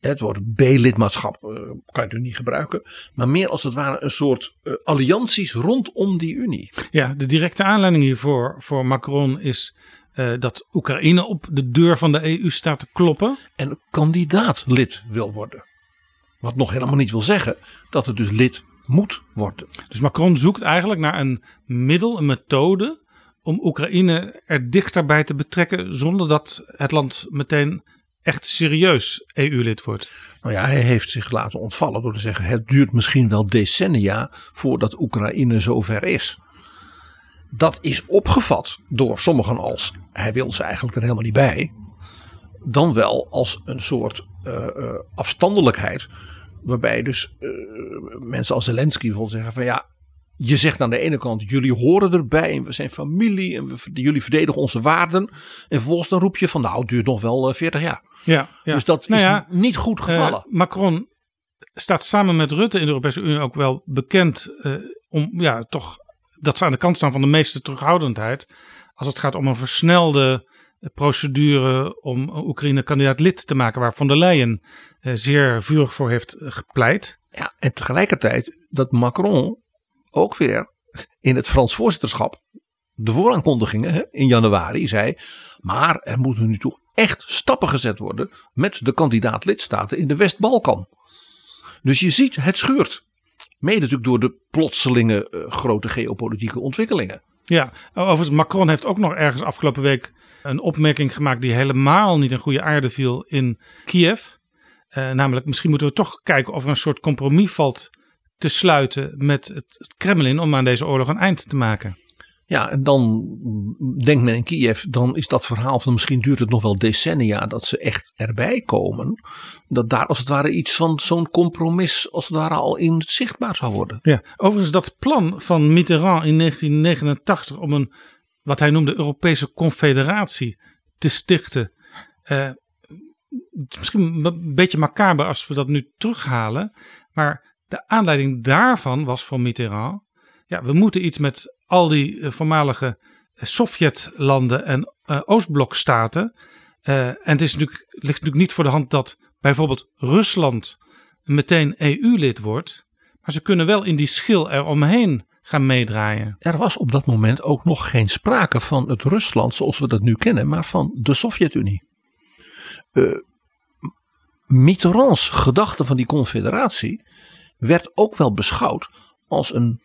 het woord B-lidmaatschap uh, kan je natuurlijk niet gebruiken, maar meer als het ware een soort uh, allianties rondom die unie. Ja, de directe aanleiding hiervoor voor Macron is uh, dat Oekraïne op de deur van de EU staat te kloppen. En kandidaat lid wil worden. Wat nog helemaal niet wil zeggen dat het dus lid moet worden. Dus Macron zoekt eigenlijk naar een middel, een methode om Oekraïne er dichterbij te betrekken zonder dat het land meteen echt serieus EU-lid wordt. Nou ja, hij heeft zich laten ontvallen door te zeggen: het duurt misschien wel decennia voordat Oekraïne zover is. Dat is opgevat door sommigen als hij wil ze eigenlijk er helemaal niet bij. Dan wel als een soort uh, uh, afstandelijkheid. Waarbij dus uh, mensen als Zelensky bijvoorbeeld zeggen van ja, je zegt aan de ene kant, jullie horen erbij en we zijn familie en we, jullie verdedigen onze waarden. En vervolgens dan roep je van nou, het duurt nog wel 40 jaar. Ja, ja. Dus dat nou is ja, niet goed gevallen. Uh, Macron staat samen met Rutte in de Europese Unie ook wel bekend uh, om ja, toch dat ze aan de kant staan van de meeste terughoudendheid. Als het gaat om een versnelde procedure om Oekraïne kandidaat lid te maken, waar Von der Leyen zeer vurig voor heeft gepleit. Ja, en tegelijkertijd dat Macron ook weer in het Frans voorzitterschap de vooraankondigingen in januari zei. Maar er moeten nu toch echt stappen gezet worden met de kandidaat lidstaten in de West-Balkan. Dus je ziet, het schuurt. Mede natuurlijk door de plotselinge uh, grote geopolitieke ontwikkelingen. Ja, overigens, Macron heeft ook nog ergens afgelopen week een opmerking gemaakt die helemaal niet in goede aarde viel in Kiev. Uh, namelijk, misschien moeten we toch kijken of er een soort compromis valt te sluiten met het Kremlin om aan deze oorlog een eind te maken. Ja, en dan denkt men in Kiev, dan is dat verhaal van misschien duurt het nog wel decennia dat ze echt erbij komen. Dat daar als het ware iets van zo'n compromis als het ware al in zichtbaar zou worden. Ja, overigens dat plan van Mitterrand in 1989 om een, wat hij noemde, Europese confederatie te stichten. Is misschien een beetje macaber als we dat nu terughalen. Maar de aanleiding daarvan was voor Mitterrand. Ja, we moeten iets met al die uh, voormalige Sovjetlanden en uh, Oostblokstaten. En het is natuurlijk, ligt natuurlijk niet voor de hand dat bijvoorbeeld Rusland meteen EU-lid wordt. Maar ze kunnen wel in die schil eromheen gaan meedraaien. Er was op dat moment ook nog geen sprake van het Rusland zoals we dat nu kennen, maar van de Sovjet-Unie. Uh, Mitterrands gedachte van die confederatie werd ook wel beschouwd als een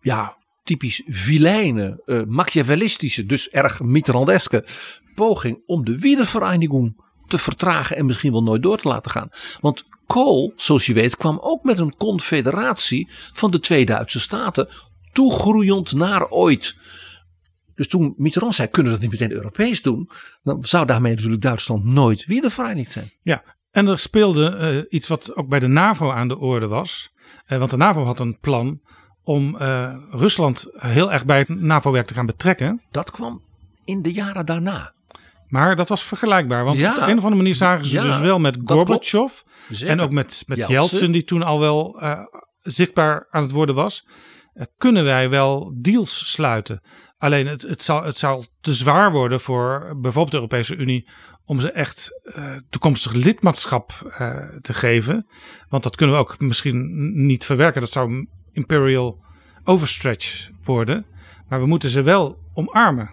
ja, typisch vilijne, uh, machiavellistische, dus erg Mitterrandeske poging om de wiedervereniging te vertragen en misschien wel nooit door te laten gaan. Want Kool, zoals je weet, kwam ook met een confederatie van de twee Duitse staten, toegroeiend naar ooit. Dus toen Mitterrand zei, kunnen we dat niet meteen Europees doen? Dan zou daarmee natuurlijk Duitsland nooit wiederverenigd zijn. Ja, en er speelde uh, iets wat ook bij de NAVO aan de orde was. Uh, want de NAVO had een plan om uh, Rusland heel erg bij het NAVO-werk te gaan betrekken. Dat kwam in de jaren daarna. Maar dat was vergelijkbaar. Want ja. op een of andere manier zagen ze ja, dus wel met Gorbachev. En ook met, met Jeltsin. Jeltsin, die toen al wel zichtbaar aan het worden was. Kunnen wij wel deals sluiten. Alleen het, het, zal, het zal te zwaar worden voor bijvoorbeeld de Europese Unie. Om ze echt uh, toekomstig lidmaatschap te geven. Want dat kunnen we ook misschien niet verwerken. Dat zou imperial overstretch worden. Maar we moeten ze wel omarmen.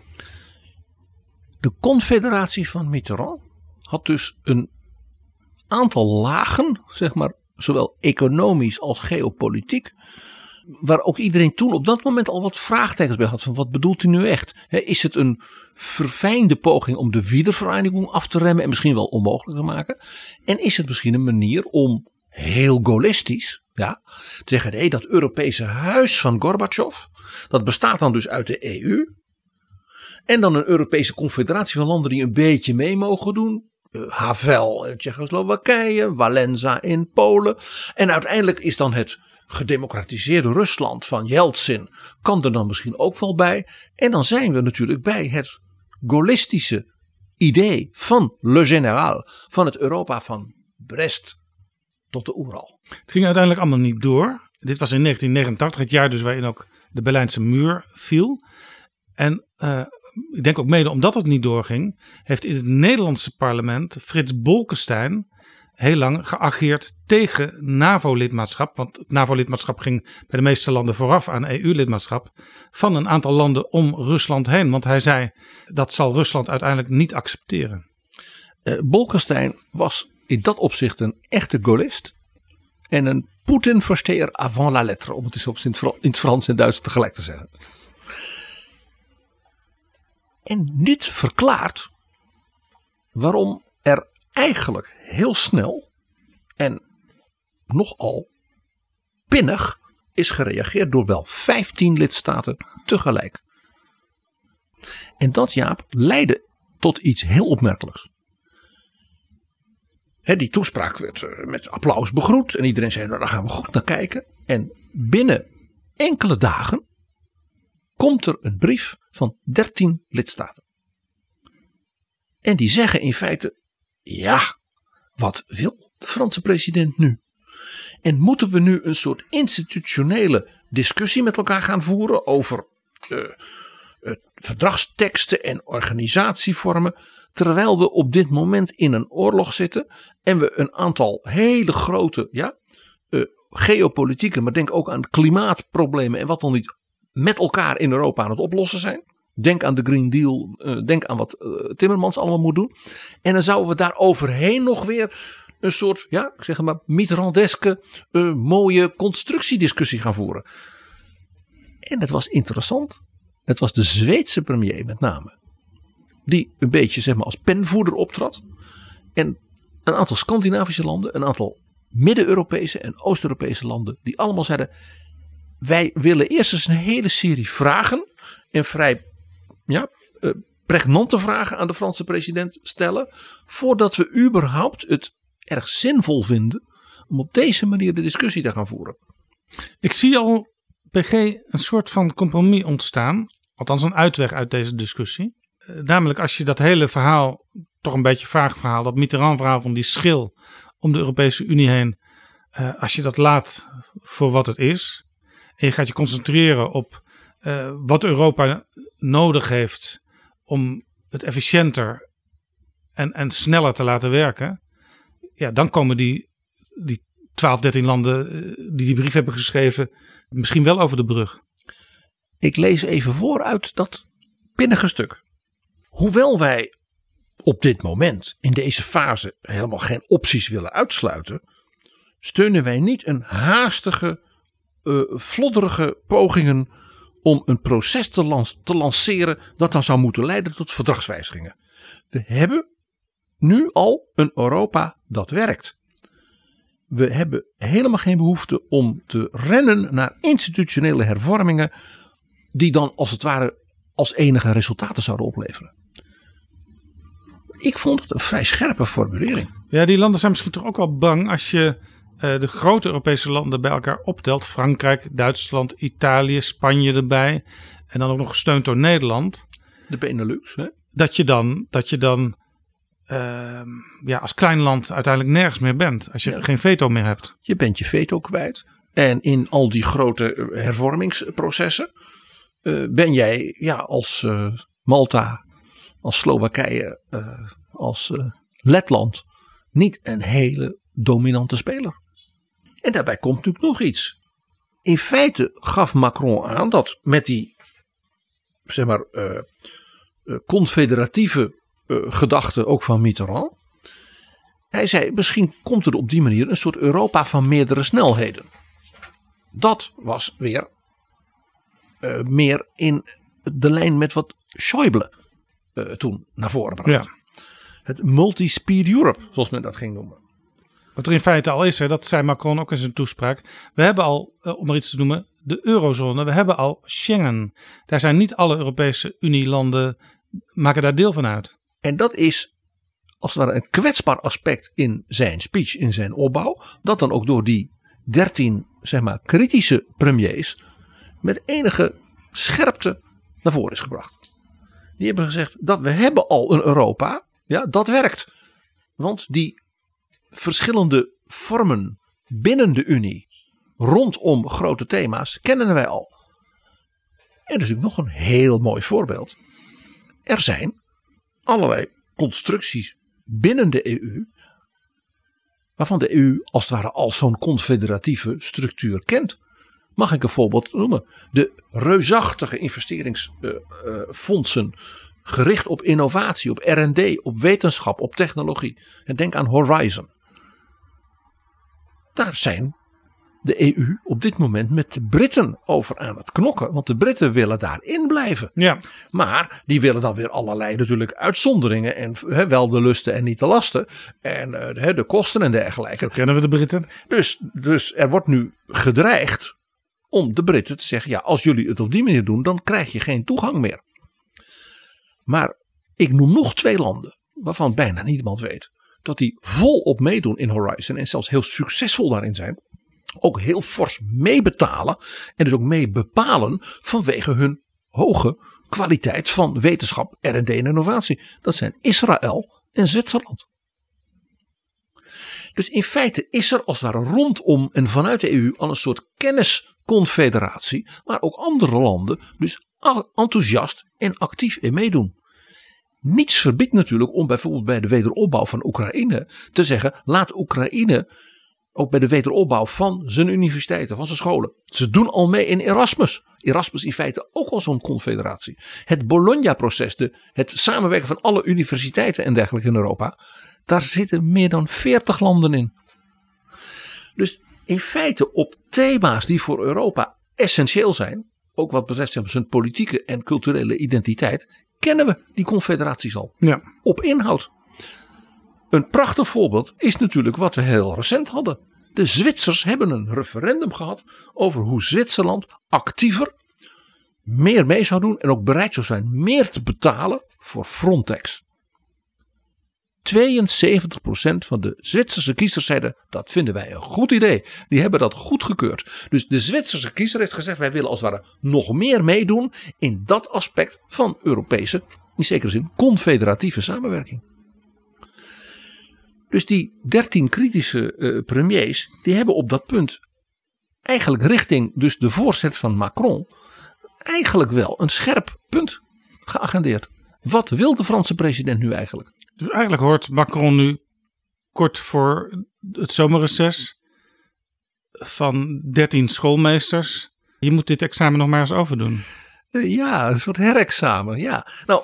De confederatie van Mitterrand had dus een aantal lagen, zeg maar, zowel economisch als geopolitiek. Waar ook iedereen toen op dat moment al wat vraagtekens bij had. Van wat bedoelt u nu echt? is het een verfijnde poging om de wedervereniging af te remmen en misschien wel onmogelijk te maken? En is het misschien een manier om heel gaullistisch ja, te zeggen: nee, dat Europese huis van Gorbachev, dat bestaat dan dus uit de EU. En dan een Europese confederatie van landen die een beetje mee mogen doen. Uh, Havel in Tsjechoslowakije, Valenza in Polen. En uiteindelijk is dan het gedemocratiseerde Rusland van Yeltsin kan er dan misschien ook wel bij. En dan zijn we natuurlijk bij het gaullistische idee van Le Général, van het Europa van Brest tot de Oeral. Het ging uiteindelijk allemaal niet door. Dit was in 1989, het jaar dus waarin ook de Berlijnse muur viel. En uh, ik denk ook mede omdat het niet doorging, heeft in het Nederlandse parlement Frits Bolkestein heel lang geageerd tegen NAVO-lidmaatschap. Want het NAVO-lidmaatschap ging bij de meeste landen vooraf aan EU-lidmaatschap. Van een aantal landen om Rusland heen. Want hij zei dat zal Rusland uiteindelijk niet accepteren. Uh, Bolkestein was in dat opzicht een echte gaullist. En een Poetin-versteer avant la lettre. Om het eens op in het Frans en Duits tegelijk te zeggen. En dit verklaart waarom eigenlijk heel snel en nogal pinnig is gereageerd door wel 15 lidstaten tegelijk. En dat, Jaap, leidde tot iets heel opmerkelijks. die toespraak werd eh, met applaus begroet en iedereen zei: Nou, daar gaan we goed naar kijken. En binnen enkele dagen komt er een brief van 13 lidstaten. En die zeggen in feite: ja, wat wil de Franse president nu? En moeten we nu een soort institutionele discussie met elkaar gaan voeren over uh, verdragsteksten en organisatievormen, terwijl we op dit moment in een oorlog zitten en we een aantal hele grote ja, uh, geopolitieke, maar denk ook aan klimaatproblemen en wat dan niet met elkaar in Europa aan het oplossen zijn. Denk aan de Green Deal. Uh, denk aan wat uh, Timmermans allemaal moet doen. En dan zouden we daar overheen nog weer een soort, ja, ik zeg maar, Mitterrandeske uh, mooie constructiediscussie gaan voeren. En het was interessant. Het was de Zweedse premier met name. Die een beetje zeg maar als penvoerder optrad. En een aantal Scandinavische landen, een aantal Midden-Europese en Oost-Europese landen. Die allemaal zeiden, wij willen eerst eens een hele serie vragen. En vrij ja, uh, pregnante vragen aan de Franse president stellen. Voordat we überhaupt het erg zinvol vinden om op deze manier de discussie te gaan voeren. Ik zie al, PG, een soort van compromis ontstaan. Althans een uitweg uit deze discussie. Uh, namelijk als je dat hele verhaal, toch een beetje vaag verhaal, dat Mitterrand verhaal van die schil om de Europese Unie heen. Uh, als je dat laat voor wat het is. En je gaat je concentreren op uh, wat Europa nodig heeft om het efficiënter en, en sneller te laten werken. Ja, dan komen die, die 12, 13 landen eh, die die brief hebben geschreven misschien wel over de brug. Ik lees even voor uit dat pinnige stuk. Hoewel wij op dit moment in deze fase helemaal geen opties willen uitsluiten, steunen wij niet een haastige, uh, pogingen om een proces te, te lanceren dat dan zou moeten leiden tot verdragswijzigingen. We hebben nu al een Europa dat werkt. We hebben helemaal geen behoefte om te rennen naar institutionele hervormingen die dan als het ware als enige resultaten zouden opleveren. Ik vond het een vrij scherpe formulering. Ja, die landen zijn misschien toch ook wel bang als je de grote Europese landen bij elkaar optelt. Frankrijk, Duitsland, Italië, Spanje erbij. En dan ook nog gesteund door Nederland. De Benelux, hè? Dat je dan, dat je dan uh, ja, als klein land uiteindelijk nergens meer bent. Als je ja. geen veto meer hebt. Je bent je veto kwijt. En in al die grote hervormingsprocessen uh, ben jij ja, als uh, Malta, als Slowakije, als Letland niet een hele dominante speler. En daarbij komt natuurlijk nog iets. In feite gaf Macron aan dat met die zeg maar uh, uh, confederatieve uh, gedachte ook van Mitterrand hij zei, misschien komt er op die manier een soort Europa van meerdere snelheden. Dat was weer uh, meer in de lijn met wat Schäuble toen naar voren bracht. Ja. Het multi-speed Europe, zoals men dat ging noemen. Wat er in feite al is, hè, dat zei Macron ook in zijn toespraak. We hebben al, uh, om er iets te noemen, de eurozone. We hebben al Schengen. Daar zijn niet alle Europese Unielanden, maken daar deel van uit. En dat is als het ware een kwetsbaar aspect in zijn speech, in zijn opbouw. Dat dan ook door die dertien, zeg maar, kritische premiers met enige scherpte naar voren is gebracht. Die hebben gezegd dat we hebben al een Europa. Ja, dat werkt. Want die verschillende vormen binnen de Unie rondom grote thema's kennen wij al. En dus ook nog een heel mooi voorbeeld. Er zijn allerlei constructies binnen de EU, waarvan de EU als het ware al zo'n confederatieve structuur kent. Mag ik een voorbeeld noemen? De reusachtige investeringsfondsen gericht op innovatie, op RD, op wetenschap, op technologie. En denk aan Horizon. Daar zijn de EU op dit moment met de Britten over aan het knokken. Want de Britten willen daarin blijven. Ja. Maar die willen dan weer allerlei natuurlijk uitzonderingen. En he, wel de lusten en niet de lasten. En uh, de kosten en dergelijke. Zo kennen we de Britten. Dus, dus er wordt nu gedreigd om de Britten te zeggen. Ja, als jullie het op die manier doen, dan krijg je geen toegang meer. Maar ik noem nog twee landen waarvan bijna niemand weet dat die volop meedoen in Horizon en zelfs heel succesvol daarin zijn ook heel fors meebetalen en dus ook mee bepalen vanwege hun hoge kwaliteit van wetenschap, R&D en innovatie. Dat zijn Israël en Zwitserland. Dus in feite is er als ware rondom en vanuit de EU al een soort kennisconfederatie, waar ook andere landen dus enthousiast en actief in meedoen. Niets verbiedt natuurlijk om bijvoorbeeld bij de wederopbouw van Oekraïne te zeggen: laat Oekraïne ook bij de wederopbouw van zijn universiteiten, van zijn scholen. Ze doen al mee in Erasmus. Erasmus in feite ook al zo'n confederatie. Het Bologna-proces, het samenwerken van alle universiteiten en dergelijke in Europa. Daar zitten meer dan 40 landen in. Dus in feite op thema's die voor Europa essentieel zijn. Ook wat betreft zijn politieke en culturele identiteit. Kennen we die confederaties al. Ja. Op inhoud. Een prachtig voorbeeld is natuurlijk wat we heel recent hadden. De Zwitsers hebben een referendum gehad over hoe Zwitserland actiever meer mee zou doen en ook bereid zou zijn meer te betalen voor Frontex. 72% van de Zwitserse kiezers zeiden dat vinden wij een goed idee. Die hebben dat goedgekeurd. Dus de Zwitserse kiezer heeft gezegd wij willen als het ware nog meer meedoen in dat aspect van Europese, in zekere zin confederatieve samenwerking. Dus die dertien kritische uh, premiers, die hebben op dat punt eigenlijk richting dus de voorzet van Macron eigenlijk wel een scherp punt geagendeerd. Wat wil de Franse president nu eigenlijk? Dus eigenlijk hoort Macron nu kort voor het zomerreces van 13 schoolmeesters. Je moet dit examen nog maar eens overdoen. Uh, ja, een soort herexamen. Ja. Nou,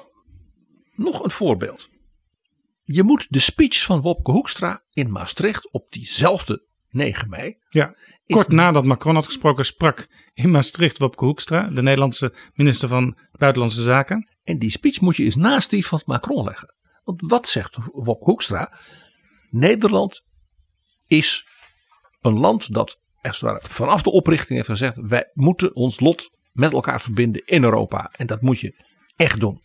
nog een voorbeeld. Je moet de speech van Wopke Hoekstra in Maastricht op diezelfde 9 mei. Ja, kort nadat Macron had gesproken, sprak in Maastricht Wopke Hoekstra, de Nederlandse minister van Buitenlandse Zaken. En die speech moet je eens naast die van Macron leggen. Want wat zegt Wopke Hoekstra? Nederland is een land dat vanaf de oprichting heeft gezegd: wij moeten ons lot met elkaar verbinden in Europa. En dat moet je echt doen.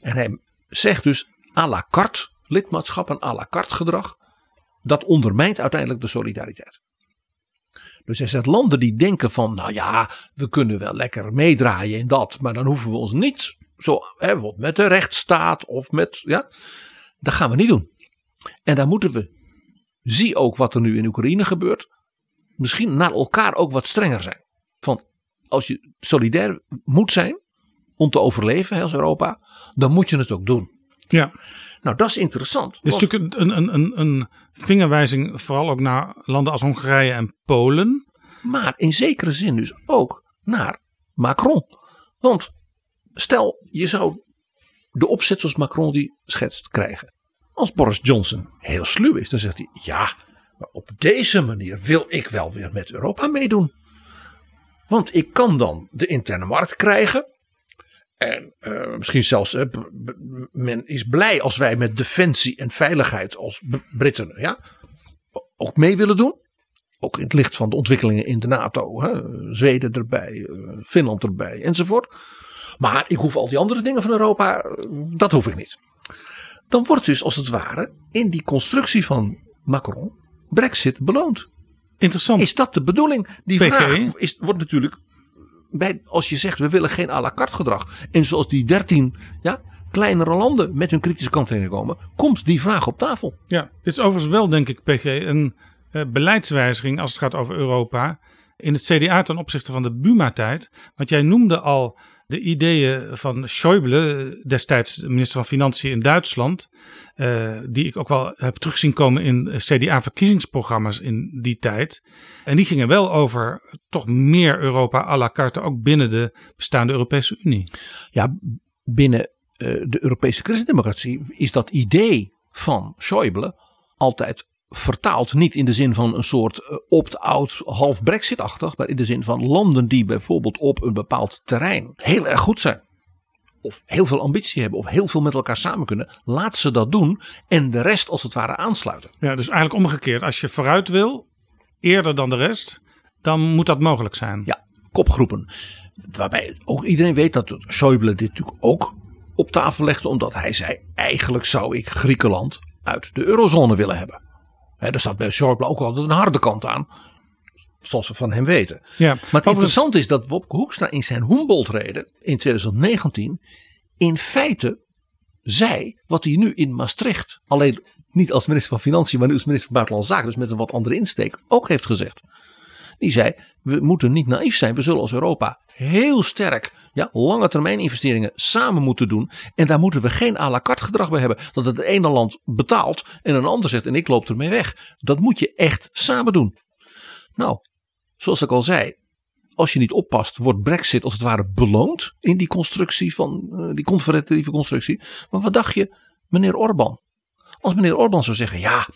En hij zegt dus à la carte lidmaatschap, een à la carte gedrag, dat ondermijnt uiteindelijk de solidariteit. Dus hij zegt landen die denken van, nou ja, we kunnen wel lekker meedraaien in dat, maar dan hoeven we ons niet zo, hè, met de rechtsstaat of met, ja, dat gaan we niet doen. En daar moeten we, zie ook wat er nu in Oekraïne gebeurt, misschien naar elkaar ook wat strenger zijn. Van, als je solidair moet zijn om te overleven als Europa, dan moet je het ook doen. Ja. Nou, dat is interessant. Dit is natuurlijk een, een, een, een vingerwijzing vooral ook naar landen als Hongarije en Polen. Maar in zekere zin dus ook naar Macron. Want stel, je zou de opzet zoals Macron die schetst krijgen. Als Boris Johnson heel sluw is, dan zegt hij: Ja, maar op deze manier wil ik wel weer met Europa meedoen. Want ik kan dan de interne markt krijgen. En uh, misschien zelfs, uh, men is blij als wij met defensie en veiligheid als Britten ja, ook mee willen doen. Ook in het licht van de ontwikkelingen in de NATO. Hè, Zweden erbij, uh, Finland erbij enzovoort. Maar ik hoef al die andere dingen van Europa, dat hoef ik niet. Dan wordt dus als het ware in die constructie van Macron Brexit beloond. Interessant. Is dat de bedoeling? Die PG. vraag is, wordt natuurlijk bij, als je zegt we willen geen à la carte gedrag. En zoals die 13 ja, kleinere landen met hun kritische kanttekeningen komen, komt die vraag op tafel. Ja, dit is overigens wel denk ik PG een uh, beleidswijziging als het gaat over Europa. In het CDA ten opzichte van de Buma-tijd. Want jij noemde al de ideeën van Schäuble, destijds minister van Financiën in Duitsland, uh, die ik ook wel heb terugzien komen in CDA-verkiezingsprogramma's in die tijd. En die gingen wel over toch meer Europa à la carte, ook binnen de bestaande Europese Unie. Ja, binnen uh, de Europese christendemocratie is dat idee van Schäuble altijd vertaald niet in de zin van een soort eh, opt-out half brexit-achtig, maar in de zin van landen die bijvoorbeeld op een bepaald terrein heel erg goed zijn. Of heel veel ambitie hebben of heel veel met elkaar samen kunnen. Laat ze dat doen en de rest als het ware aansluiten. Ja, dus eigenlijk omgekeerd. Als je vooruit wil, eerder dan de rest, dan moet dat mogelijk zijn. Ja, kopgroepen. Waarbij ook iedereen weet dat Schäuble dit natuurlijk ook op tafel legde. Omdat hij zei, eigenlijk zou ik Griekenland uit de eurozone willen hebben. He, daar staat bij Schäuble ook altijd een harde kant aan. Zoals we van hem weten. Ja, maar het interessante is dat Wopke Hoekstra in zijn Humboldt-reden in 2019 in feite zei wat hij nu in Maastricht, alleen niet als minister van Financiën, maar nu als minister van Buitenlandse Zaken, dus met een wat andere insteek, ook heeft gezegd. Die zei: We moeten niet naïef zijn. We zullen als Europa heel sterk ja, lange termijn investeringen samen moeten doen. En daar moeten we geen à la carte gedrag bij hebben. Dat het ene land betaalt en een ander zegt: En ik loop ermee weg. Dat moet je echt samen doen. Nou, zoals ik al zei. Als je niet oppast, wordt Brexit als het ware beloond in die constructie van uh, die conferentieve constructie. Maar wat dacht je, meneer Orbán? Als meneer Orbán zou zeggen: Ja,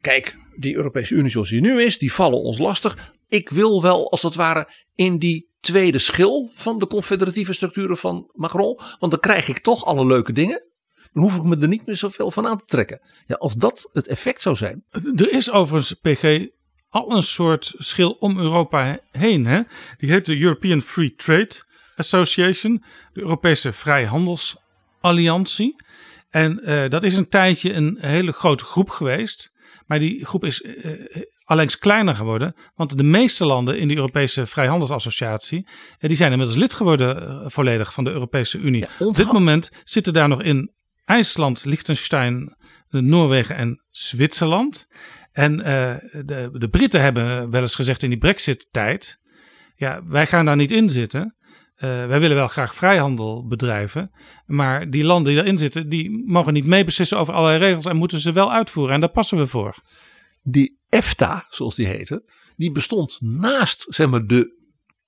kijk, die Europese Unie zoals die nu is, die vallen ons lastig. Ik wil wel als het ware in die tweede schil van de confederatieve structuren van Macron. Want dan krijg ik toch alle leuke dingen. Dan hoef ik me er niet meer zoveel van aan te trekken. Ja, als dat het effect zou zijn. Er is overigens, PG, al een soort schil om Europa heen. Hè? Die heet de European Free Trade Association. De Europese Vrijhandelsalliantie. En uh, dat is een tijdje een hele grote groep geweest. Maar die groep is uh, allengs kleiner geworden. Want de meeste landen in de Europese Vrijhandelsassociatie. Uh, die zijn inmiddels lid geworden volledig van de Europese Unie. Op dit moment zitten daar nog in IJsland, Liechtenstein, Noorwegen en Zwitserland. En de, de Britten hebben wel eens gezegd in die Brexit-tijd. Ja, wij gaan daar niet in zitten. Uh, wij willen wel graag vrijhandel bedrijven. Maar die landen die erin zitten, die mogen niet meebeslissen over allerlei regels en moeten ze wel uitvoeren. En daar passen we voor. Die EFTA, zoals die heette, die bestond naast zeg maar, de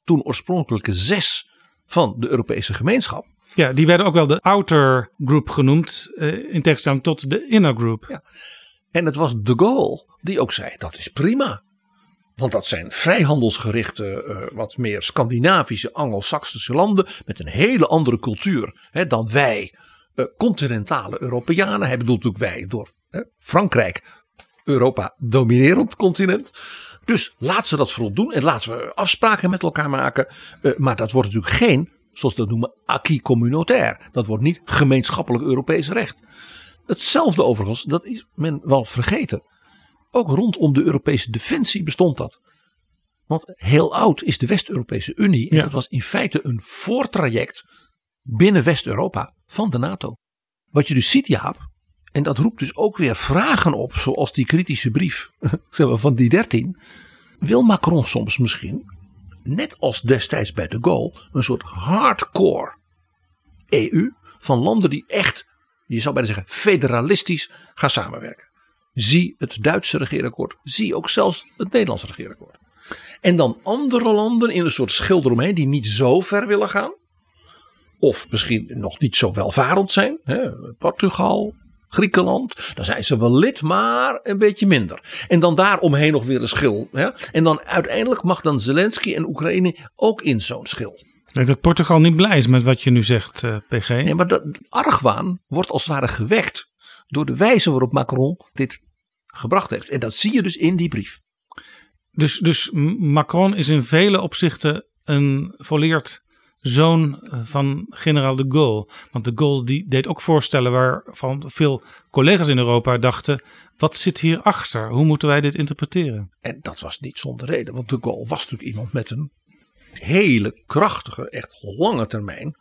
toen oorspronkelijke zes van de Europese gemeenschap. Ja, die werden ook wel de outer group genoemd, uh, in tegenstelling tot de inner group. Ja. En het was de Gaulle die ook zei, dat is prima. Want dat zijn vrijhandelsgerichte, uh, wat meer Scandinavische, Anglo-Saxische landen. met een hele andere cultuur hè, dan wij, uh, continentale Europeanen. Hij bedoelt natuurlijk wij door hè, Frankrijk, Europa dominerend continent. Dus laat ze dat vooral doen en laten we afspraken met elkaar maken. Uh, maar dat wordt natuurlijk geen, zoals we dat noemen, acquis communautaire. Dat wordt niet gemeenschappelijk Europees recht. Hetzelfde overigens, dat is men wel vergeten. Ook rondom de Europese defensie bestond dat. Want heel oud is de West-Europese Unie. En dat was in feite een voortraject binnen West-Europa van de NATO. Wat je dus ziet, Jaap. En dat roept dus ook weer vragen op, zoals die kritische brief van die 13. Wil Macron soms misschien, net als destijds bij de Gaulle, een soort hardcore EU van landen die echt, je zou bijna zeggen, federalistisch gaan samenwerken. Zie het Duitse regeerakkoord. Zie ook zelfs het Nederlandse regeerakkoord. En dan andere landen in een soort schilder omheen die niet zo ver willen gaan. Of misschien nog niet zo welvarend zijn. Hè, Portugal, Griekenland. Dan zijn ze wel lid, maar een beetje minder. En dan daaromheen nog weer een schil. Ja? En dan uiteindelijk mag dan Zelensky en Oekraïne ook in zo'n schil. Ik denk dat Portugal niet blij is met wat je nu zegt, uh, PG. Nee, maar dat argwaan wordt als het ware gewekt door de wijze waarop Macron dit gebracht heeft. En dat zie je dus in die brief. Dus, dus Macron is in vele opzichten een volleerd zoon eh, van generaal de Gaulle. Want de Gaulle die deed ook voorstellen waarvan veel collega's in Europa dachten: wat zit hierachter? Hoe moeten wij dit interpreteren? En dat was niet zonder reden, want de Gaulle was natuurlijk iemand met een hele krachtige, echt lange termijn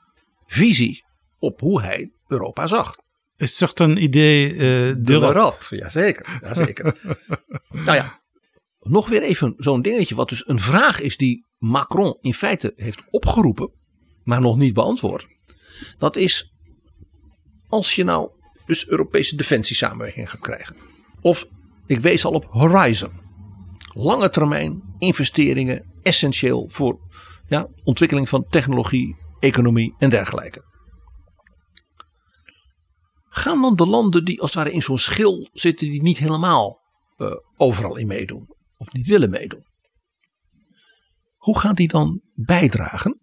visie op hoe hij Europa zag. Is het een idee uh, de? Jazeker, jazeker. nou ja, nog weer even zo'n dingetje wat dus een vraag is die Macron in feite heeft opgeroepen, maar nog niet beantwoord. Dat is als je nou dus Europese defensiesamenwerking gaat krijgen. Of ik wees al op Horizon. Lange termijn investeringen essentieel voor ja, ontwikkeling van technologie, economie en dergelijke. Gaan dan de landen die als het ware in zo'n schil zitten, die niet helemaal uh, overal in meedoen, of niet willen meedoen, hoe gaan die dan bijdragen?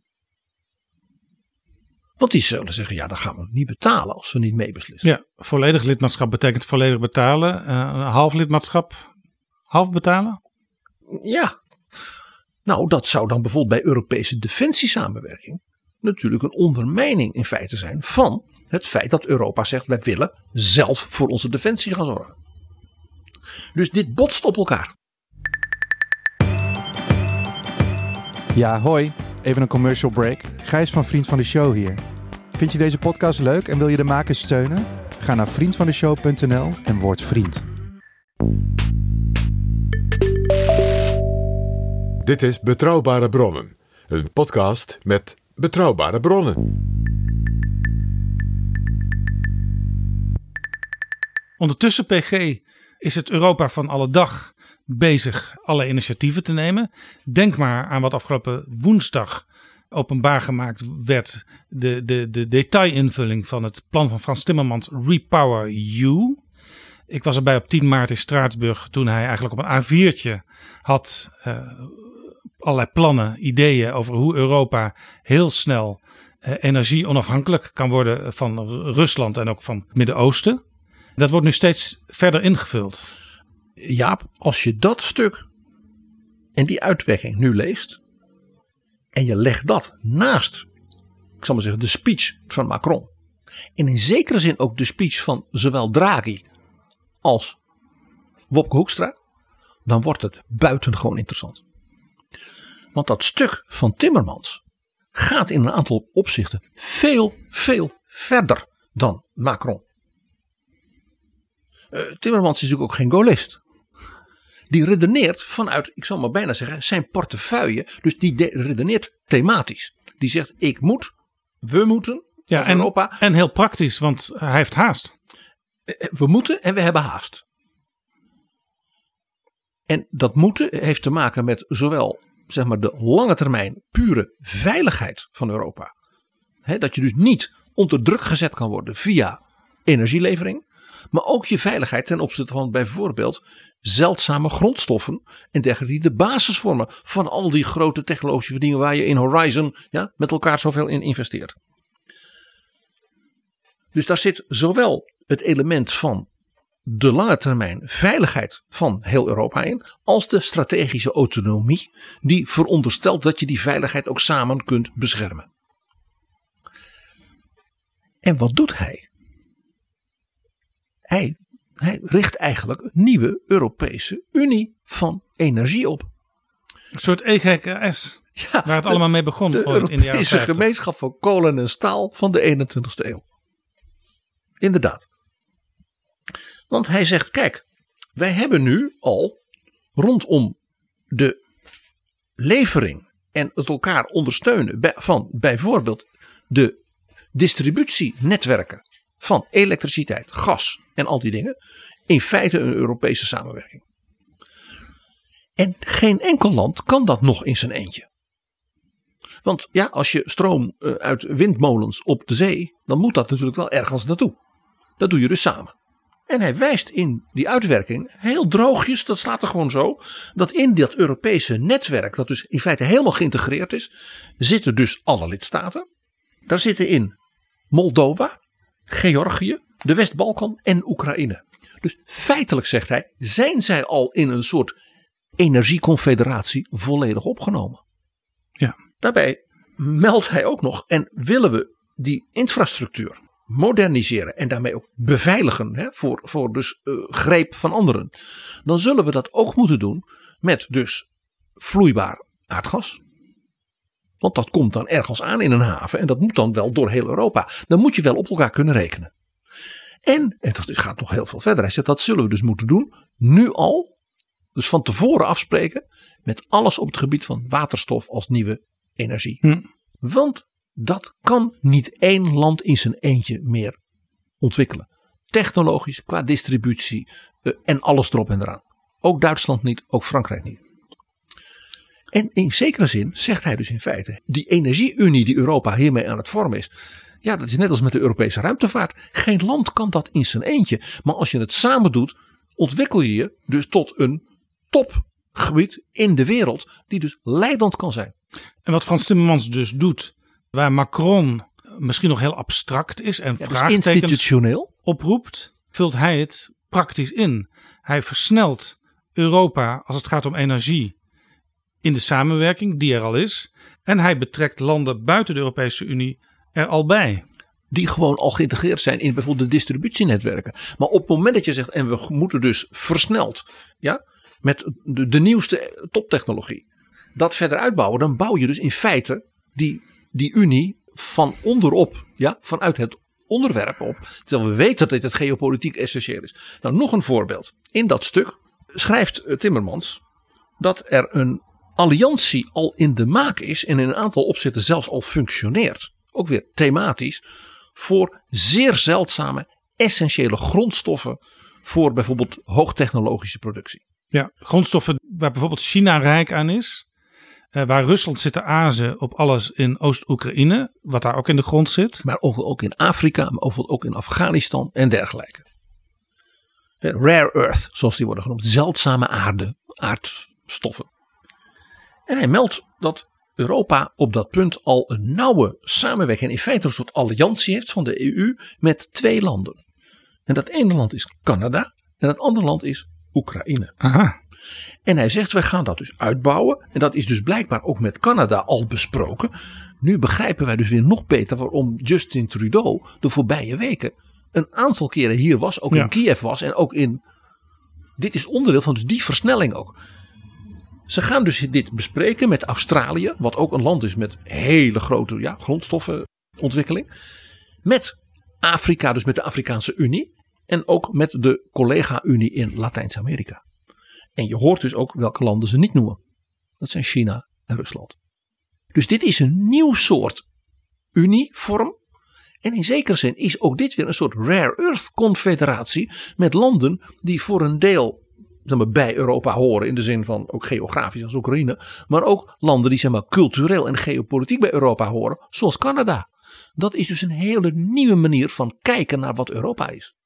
Want die zullen zeggen, ja, dan gaan we niet betalen als we niet meebeslissen. Ja, volledig lidmaatschap betekent volledig betalen. Uh, half lidmaatschap, half betalen? Ja. Nou, dat zou dan bijvoorbeeld bij Europese defensiesamenwerking natuurlijk een ondermijning in feite zijn van het feit dat Europa zegt, wij willen zelf voor onze defensie gaan zorgen. Dus dit botst op elkaar. Ja, hoi. Even een commercial break. Gijs van Vriend van de Show hier. Vind je deze podcast leuk en wil je de makers steunen? Ga naar vriendvandeshow.nl en word vriend. Dit is Betrouwbare Bronnen, een podcast met betrouwbare bronnen. Ondertussen, PG, is het Europa van alle dag bezig alle initiatieven te nemen. Denk maar aan wat afgelopen woensdag openbaar gemaakt werd. De, de, de detailinvulling van het plan van Frans Timmermans Repower You. Ik was erbij op 10 maart in Straatsburg toen hij eigenlijk op een A4'tje had uh, allerlei plannen, ideeën over hoe Europa heel snel uh, energie onafhankelijk kan worden van Rusland en ook van het Midden-Oosten. Dat wordt nu steeds verder ingevuld. Jaap, als je dat stuk en die uitwerking nu leest. En je legt dat naast, ik zal maar zeggen, de speech van Macron. En in zekere zin ook de speech van zowel Draghi als Wopke Hoekstra. Dan wordt het buitengewoon interessant. Want dat stuk van Timmermans gaat in een aantal opzichten veel, veel verder dan Macron. Uh, Timmermans is natuurlijk ook geen Gaullist. Die redeneert vanuit, ik zal maar bijna zeggen, zijn portefeuille. Dus die redeneert thematisch. Die zegt, ik moet, we moeten, ja, en, Europa. En heel praktisch, want hij heeft haast. We moeten en we hebben haast. En dat moeten heeft te maken met zowel zeg maar, de lange termijn pure veiligheid van Europa. dat je dus niet onder druk gezet kan worden via energielevering. Maar ook je veiligheid ten opzichte van bijvoorbeeld zeldzame grondstoffen en dergelijke die de basis vormen van al die grote technologische dingen waar je in Horizon ja, met elkaar zoveel in investeert. Dus daar zit zowel het element van de lange termijn veiligheid van heel Europa in, als de strategische autonomie die veronderstelt dat je die veiligheid ook samen kunt beschermen. En wat doet hij? Hij hij richt eigenlijk een nieuwe Europese Unie van energie op. Een soort EGKS, ja, waar het allemaal mee begon. De Europese gemeenschap van kolen en staal van de 21ste eeuw. Inderdaad. Want hij zegt, kijk, wij hebben nu al rondom de levering en het elkaar ondersteunen van bijvoorbeeld de distributienetwerken van elektriciteit, gas en al die dingen. In feite een Europese samenwerking. En geen enkel land kan dat nog in zijn eentje. Want ja, als je stroom uit windmolens op de zee, dan moet dat natuurlijk wel ergens naartoe. Dat doe je dus samen. En hij wijst in die uitwerking heel droogjes, dat staat er gewoon zo, dat in dat Europese netwerk, dat dus in feite helemaal geïntegreerd is, zitten dus alle lidstaten. Daar zitten in Moldova, Georgië, de West-Balkan en Oekraïne. Dus feitelijk zegt hij, zijn zij al in een soort energieconfederatie volledig opgenomen. Ja. Daarbij meldt hij ook nog, en willen we die infrastructuur moderniseren en daarmee ook beveiligen hè, voor, voor dus uh, greep van anderen, dan zullen we dat ook moeten doen met dus vloeibaar aardgas. Want dat komt dan ergens aan in een haven en dat moet dan wel door heel Europa. Dan moet je wel op elkaar kunnen rekenen. En, en dat gaat nog heel veel verder. Hij zegt dat zullen we dus moeten doen, nu al. Dus van tevoren afspreken met alles op het gebied van waterstof als nieuwe energie. Hm. Want dat kan niet één land in zijn eentje meer ontwikkelen. Technologisch, qua distributie uh, en alles erop en eraan. Ook Duitsland niet, ook Frankrijk niet. En in zekere zin zegt hij dus in feite, die energieunie die Europa hiermee aan het vormen is. Ja, dat is net als met de Europese ruimtevaart. Geen land kan dat in zijn eentje. Maar als je het samen doet, ontwikkel je je dus tot een topgebied in de wereld. Die dus leidend kan zijn. En wat Frans Timmermans dus doet, waar Macron misschien nog heel abstract is en Ja, dus institutioneel. oproept, vult hij het praktisch in. Hij versnelt Europa als het gaat om energie in de samenwerking die er al is. En hij betrekt landen buiten de Europese Unie er al bij. Die gewoon al geïntegreerd zijn in bijvoorbeeld de distributienetwerken. Maar op het moment dat je zegt, en we moeten dus versneld, ja, met de, nieuwste toptechnologie, dat verder uitbouwen, dan bouw je dus in feite die, die Unie van onderop, ja, vanuit het onderwerp op. Terwijl we weten dat dit geopolitiek essentieel is. Nou, nog een voorbeeld. In dat stuk schrijft Timmermans dat er een alliantie al in de maak is en in een aantal opzetten zelfs al functioneert. Ook weer thematisch voor zeer zeldzame essentiële grondstoffen voor bijvoorbeeld hoogtechnologische productie. Ja, grondstoffen waar bijvoorbeeld China rijk aan is. eh, waar Rusland zit te azen op alles in Oost-Oekraïne, wat daar ook in de grond zit. Maar ook, ook in Afrika, maar ook, ook in Afghanistan en dergelijke. Eh, Rare earth, zoals die worden genoemd. Zeldzame aarde, aardstoffen. En hij meldt dat Europa op dat punt al een nauwe samenwerking, in feite een soort alliantie heeft van de EU met twee landen. En dat ene land is Canada en het andere land is Oekraïne. Aha. En hij zegt, wij gaan dat dus uitbouwen. En dat is dus blijkbaar ook met Canada al besproken. Nu begrijpen wij dus weer nog beter waarom Justin Trudeau de voorbije weken een aantal keren hier was. Ook Ja. in Kiev was en ook in... Dit is onderdeel van dus die versnelling ook. Ze gaan dus dit bespreken met Australië. Wat ook een land is met hele grote ja, grondstoffenontwikkeling. Met Afrika, dus met de Afrikaanse Unie. En ook met de collega-Unie in Latijns-Amerika. En je hoort dus ook welke landen ze niet noemen. Dat zijn China en Rusland. Dus dit is een nieuw soort unievorm. En in zekere zin is ook dit weer een soort rare earth confederatie met landen die voor een deel zeg maar, bij Europa horen in de zin van ook geografisch als Oekraïne, maar ook landen die zeg maar, cultureel en geopolitiek bij Europa horen, zoals Canada. Dat is dus een hele nieuwe manier van kijken naar wat Europa is.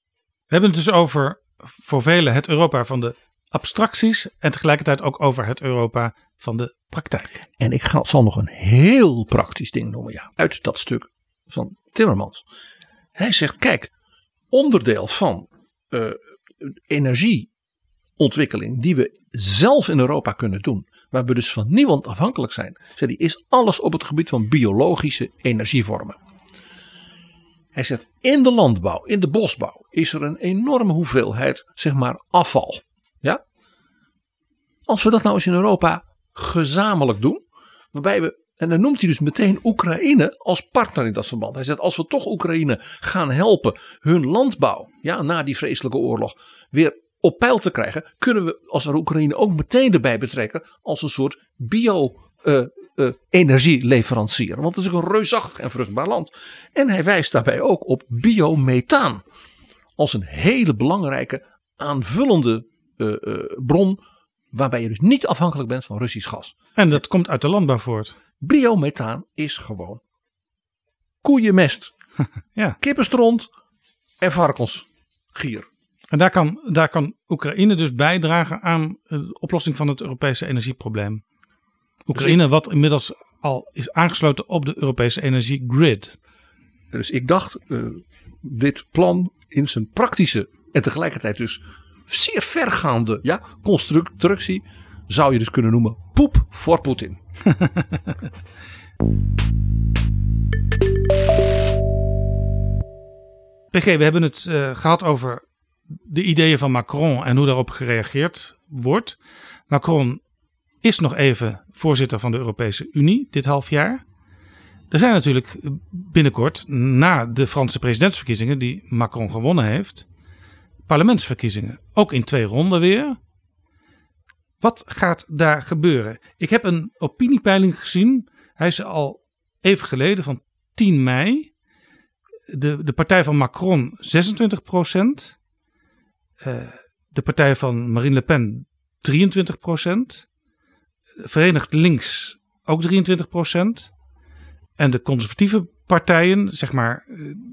We hebben het dus over, voor velen, het Europa van de abstracties. En tegelijkertijd ook over het Europa van de praktijk. En ik ga, zal nog een heel praktisch ding noemen, ja, uit dat stuk van Timmermans. Hij zegt: kijk, onderdeel van eh, energieontwikkeling die we zelf in Europa kunnen doen, waar we dus van niemand afhankelijk zijn, zei hij, is alles op het gebied van biologische energievormen. Hij zegt: in de landbouw, in de bosbouw, is er een enorme hoeveelheid, zeg maar, afval. Ja? Als we dat nou eens in Europa gezamenlijk doen, waarbij we, en dan noemt hij dus meteen Oekraïne als partner in dat verband. Hij zegt, als we toch Oekraïne gaan helpen hun landbouw, ja, na die vreselijke oorlog, weer op peil te krijgen, kunnen we als Oekraïne ook meteen erbij betrekken als een soort bio eh, eh, energieleverancier. Want het is ook een reusachtig en vruchtbaar land. En hij wijst daarbij ook op biomethaan als een hele belangrijke aanvullende eh, bron waarbij je dus niet afhankelijk bent van Russisch gas. En dat komt uit de landbouw voort. Biomethaan is gewoon koeienmest, Ja. kippenstront en varkensgier. En daar kan, daar kan Oekraïne dus bijdragen aan de oplossing van het Europese energieprobleem. Oekraïne, wat inmiddels al is aangesloten op de Europese energiegrid. Dus ik dacht, uh, dit plan in zijn praktische en tegelijkertijd dus zeer vergaande ja, constructie zou je dus kunnen noemen poep voor Poetin. PG, we hebben het uh, gehad over de ideeën van Macron en hoe daarop gereageerd wordt. Macron is nog even voorzitter van de Europese Unie dit half jaar. Er zijn natuurlijk binnenkort, na de Franse presidentsverkiezingen die Macron gewonnen heeft, parlementsverkiezingen. Ook in twee ronden weer. Wat gaat daar gebeuren? Ik heb een opiniepeiling gezien. Hij is al even geleden van 10 mei. De, de partij van Macron 26 procent. Uh, de partij van Marine Le Pen 23 procent. Verenigd Links ook 23 procent. En de conservatieve partijen, zeg maar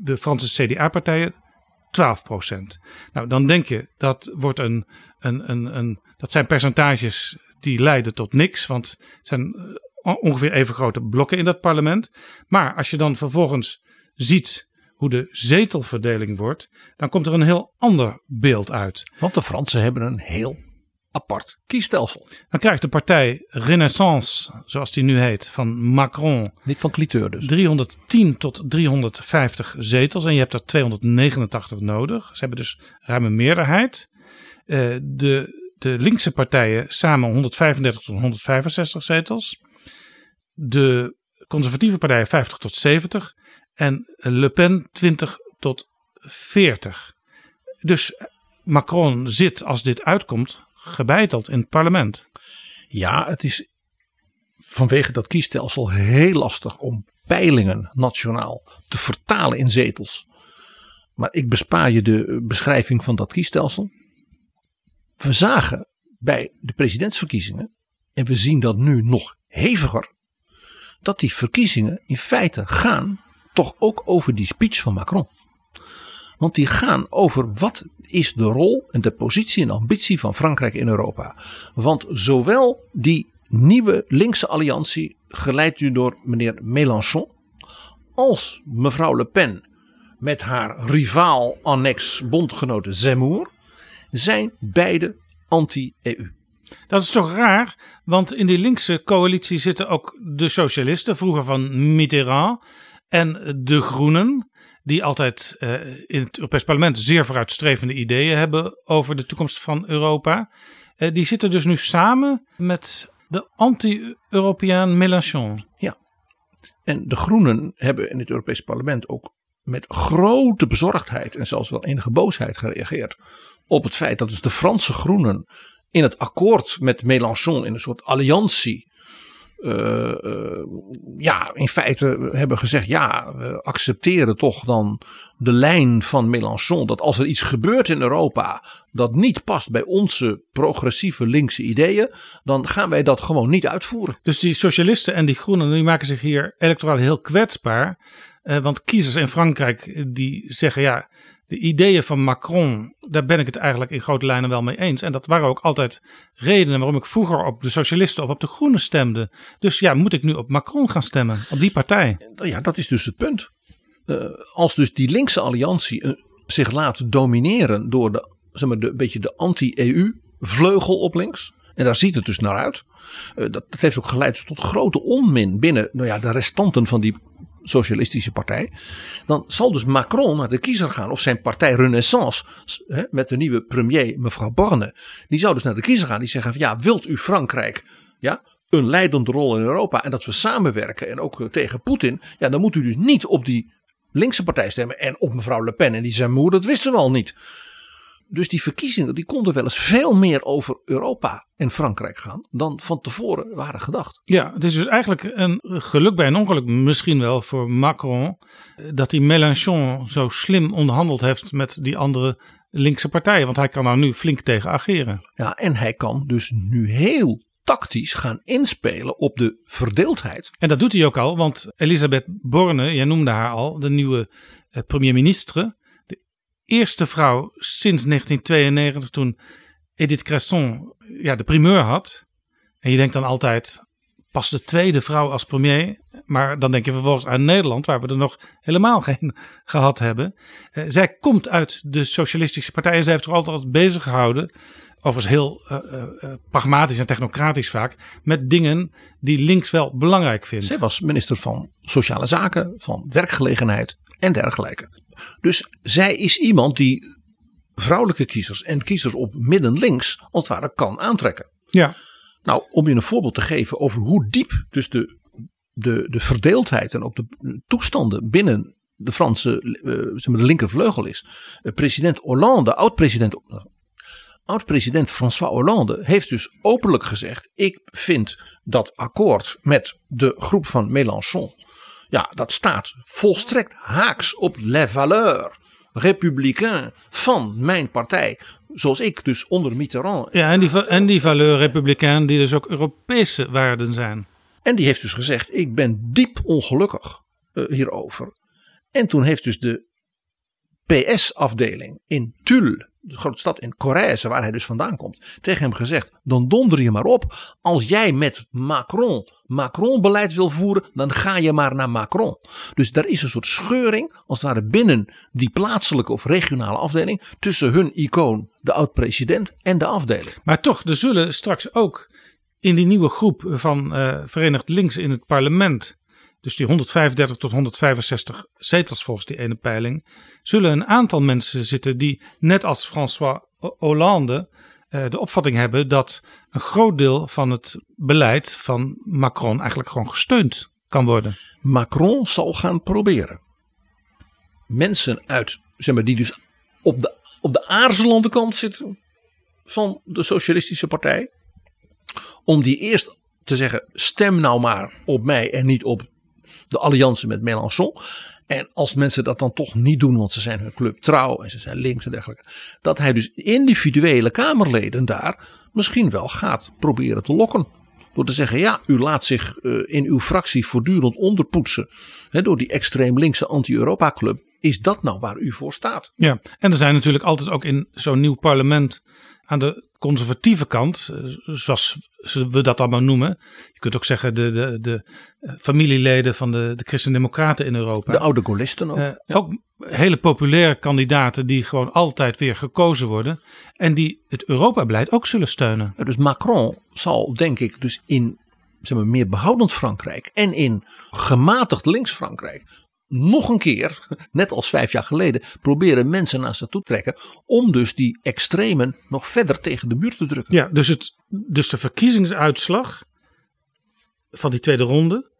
de Franse CDA-partijen, 12 procent. Nou, dan denk je dat wordt een, een, een, een, dat zijn percentages die leiden tot niks, want het zijn eh, ongeveer even grote blokken in dat parlement. Maar als je dan vervolgens ziet hoe de zetelverdeling wordt, dan komt er een heel ander beeld uit. Want de Fransen hebben een heel apart kiesstelsel. Dan krijgt de partij Renaissance, zoals die nu heet, van Macron. Niet van Cliteur dus. 310 tot 350 zetels en je hebt er 289 nodig. Ze hebben dus ruim een meerderheid. Uh, de, de linkse partijen samen 135 tot 165 zetels. De conservatieve partijen 50 tot 70. En Le Pen 20 tot 40. Dus Macron zit, als dit uitkomt, gebeiteld in het parlement. Ja, het is vanwege dat kiesstelsel heel lastig om peilingen nationaal te vertalen in zetels. Maar ik bespaar je de beschrijving van dat kiesstelsel. We zagen bij de presidentsverkiezingen, en we zien dat nu nog heviger, dat die verkiezingen in feite gaan toch ook over die speech van Macron. Want die gaan over wat is de rol en de positie en ambitie van Frankrijk in Europa. Want zowel die nieuwe linkse alliantie, geleid u door meneer Mélenchon, als mevrouw Le Pen met haar rivaal annex bondgenoten Zemmour, zijn beide anti-EU. Dat is toch raar, want in die linkse coalitie zitten ook de socialisten, vroeger van Mitterrand, en de Groenen die altijd uh, in het Europees Parlement zeer vooruitstrevende ideeën hebben over de toekomst van Europa. Uh, die zitten dus nu samen met de anti-Europeaan Mélenchon. Ja, en de Groenen hebben in het Europees Parlement ook met grote bezorgdheid en zelfs wel enige boosheid gereageerd op het feit dat dus de Franse Groenen in het akkoord met Mélenchon in een soort alliantie uh, uh, ja, in feite hebben gezegd: ja, we accepteren toch dan de lijn van Mélenchon. Dat als er iets gebeurt in Europa dat niet past bij onze progressieve linkse ideeën, dan gaan wij dat gewoon niet uitvoeren. Dus die socialisten en die groenen die maken zich hier electoraal heel kwetsbaar. Uh, want kiezers in Frankrijk die zeggen: ja, de ideeën van Macron, daar ben ik het eigenlijk in grote lijnen wel mee eens. En dat waren ook altijd redenen waarom ik vroeger op de socialisten of op de groenen stemde. Dus ja, moet ik nu op Macron gaan stemmen, op die partij? Ja, dat is dus het punt. Uh, als dus die linkse alliantie uh, zich laat domineren door de, zeg maar, de beetje de anti-EU vleugel op links. En daar ziet het dus naar uit. Uh, dat, dat, heeft ook geleid tot grote onmin binnen nou ja, de restanten van die socialistische partij. Dan zal dus Macron naar de kiezer gaan of zijn partij Renaissance hè, met de nieuwe premier mevrouw Borne. Die zou dus naar de kiezer gaan die zeggen van ja wilt u Frankrijk ja, een leidende rol in Europa en dat we samenwerken en ook tegen Poetin. Ja dan moet u dus niet op die linkse partij stemmen en op mevrouw Le Pen en die zijn moeder dat wisten we al niet. Dus die verkiezingen die konden wel eens veel meer over Europa en Frankrijk gaan dan van tevoren waren gedacht. Ja, het is dus eigenlijk een geluk bij een ongeluk misschien wel voor Macron dat hij Mélenchon zo slim onderhandeld heeft met die andere linkse partijen. Want hij kan daar nu flink tegen ageren. Ja, en hij kan dus nu heel tactisch gaan inspelen op de verdeeldheid. En dat doet hij ook al, want Elisabeth Borne, jij noemde haar al, de nieuwe eh, premier-ministre eerste vrouw sinds 1992 toen Edith Cresson ja, de primeur had. En je denkt dan altijd, pas de tweede vrouw als premier. Maar dan denk je vervolgens aan Nederland, waar we er nog helemaal geen gehad hebben. Uh, zij komt uit de Socialistische Partij en zij heeft zich altijd bezig gehouden. Overigens heel uh, uh, pragmatisch en technocratisch vaak. Met dingen die links wel belangrijk vindt. Zij was minister van Sociale Zaken, van Werkgelegenheid en dergelijke. Dus zij is iemand die vrouwelijke kiezers en kiezers op midden links als het ware kan aantrekken. Ja. Nou, om je een voorbeeld te geven over hoe diep dus de, de, de verdeeldheid en ook de toestanden binnen de Franse uh, maar de linkervleugel is. Uh, president Hollande, oud-president oud-president François Hollande heeft dus openlijk gezegd: ik vind dat akkoord met de groep van Mélenchon, ja, dat staat volstrekt haaks op les valeurs républicain van mijn partij. Zoals ik dus onder Mitterrand. Ja, en die, en die valeur républicain die dus ook Europese waarden zijn. En die heeft dus gezegd: ik ben diep ongelukkig uh, hierover. En toen heeft dus de PS-afdeling in Tulle de grote stad in Corrèze, waar hij dus vandaan komt, tegen hem gezegd: dan donder je maar op. Als jij met Macron Macron-beleid wil voeren, dan ga je maar naar Macron. Dus daar is een soort scheuring, als het ware binnen die plaatselijke of regionale afdeling, tussen hun icoon, de oud-president, en de afdeling. Maar toch, er zullen straks ook in die nieuwe groep van uh, Verenigd Links in het parlement dus die 135 tot 165 zetels volgens die ene peiling, zullen een aantal mensen zitten die, net als François Hollande, eh, de opvatting hebben dat een groot deel van het beleid van Macron eigenlijk gewoon gesteund kan worden. Macron zal gaan proberen mensen uit, zeg maar, die dus op de, op de aarzelende kant zitten van de Socialistische Partij, om die eerst te zeggen: stem nou maar op mij en niet op de alliantie met Mélenchon. En als mensen dat dan toch niet doen, want ze zijn hun club trouw en ze zijn links en dergelijke. Dat hij dus individuele Kamerleden daar misschien wel gaat proberen te lokken. Door te zeggen, ja, u laat zich uh, in uw fractie voortdurend onderpoetsen. Hè, door die extreem linkse anti-Europa club. Is dat nou waar u voor staat? Ja, en er zijn natuurlijk altijd ook in zo'n nieuw parlement aan de conservatieve kant, eh, zoals we dat allemaal noemen. Je kunt ook zeggen de, de, de eh, familieleden van de, de Christen-Democraten in Europa. De oude Gaullisten ook. Uh, ja. Ook hele populaire kandidaten die gewoon altijd weer gekozen worden. En die het Europa-beleid ook zullen steunen. dus Macron zal denk ik dus in zeg maar, meer behoudend Frankrijk en in gematigd links Frankrijk nog een keer, net als vijf jaar geleden, proberen mensen naar ze toe trekken. Om dus die extremen nog verder tegen de muur te drukken. Ja, dus, het, dus de verkiezingsuitslag van die tweede ronde.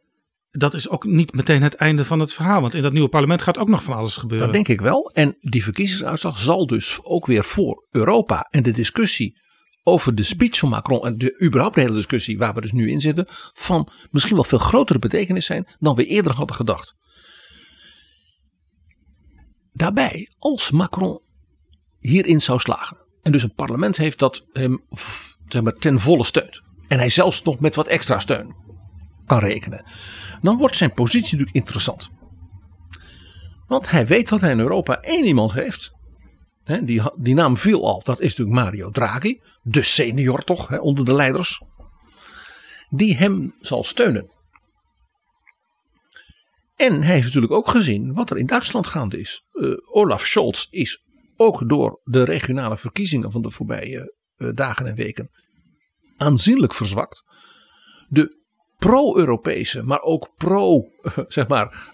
Dat is ook niet meteen het einde van het verhaal. Want in dat nieuwe parlement gaat ook nog van alles gebeuren. Dat denk ik wel. En die verkiezingsuitslag zal dus ook weer voor Europa en de discussie over de speech van Macron en de überhaupt de hele discussie waar we dus nu in zitten, van misschien wel veel grotere betekenis zijn dan we eerder hadden gedacht. Daarbij, als Macron hierin zou slagen. En dus een parlement heeft dat hem zeg maar, ten volle steunt. En hij zelfs nog met wat extra steun kan rekenen. Dan wordt zijn positie natuurlijk interessant. Want hij weet dat hij in Europa één iemand heeft. Hè, die, die naam viel al. Dat is natuurlijk Mario Draghi. De senior toch hè, onder de leiders. Die hem zal steunen. En hij heeft natuurlijk ook gezien wat er in Duitsland gaande is. Uh, Olaf Scholz is ook door de regionale verkiezingen van de voorbije uh, dagen en weken aanzienlijk verzwakt. De pro-Europese, maar ook pro, uh, zeg maar,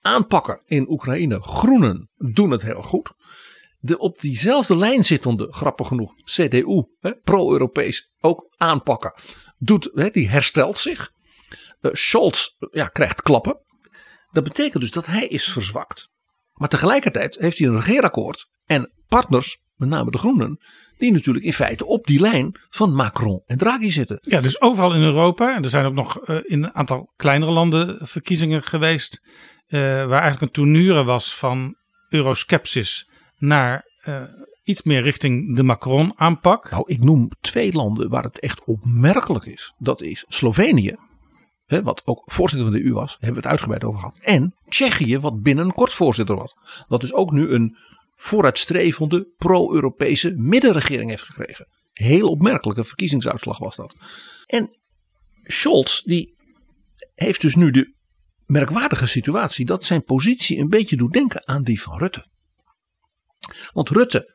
aanpakker in Oekraïne, groenen, doen het heel goed. De op diezelfde lijn zittende, grappig genoeg, CDU, pro-Europees, ook aanpakken, doet, hè, die herstelt zich. Scholz ja, krijgt klappen. Dat betekent dus dat hij is verzwakt. Maar tegelijkertijd heeft hij een regeerakkoord en partners, met name de Groenen, die natuurlijk in feite op die lijn van Macron en Draghi zitten. Ja, dus overal in Europa, en er zijn ook nog uh, in een aantal kleinere landen verkiezingen geweest, uh, waar eigenlijk een tournure was van euroskepsis naar uh, iets meer richting de Macron-aanpak. Nou, ik noem twee landen waar het echt opmerkelijk is. Dat is Slovenië hè, wat ook voorzitter van de EU was, hebben we het uitgebreid over gehad. En Tsjechië, wat binnenkort voorzitter was. Wat dus ook nu een vooruitstrevende pro-Europese middenregering heeft gekregen. Heel opmerkelijke verkiezingsuitslag was dat. En Scholz die heeft dus nu de merkwaardige situatie dat zijn positie een beetje doet denken aan die van Rutte. Want Rutte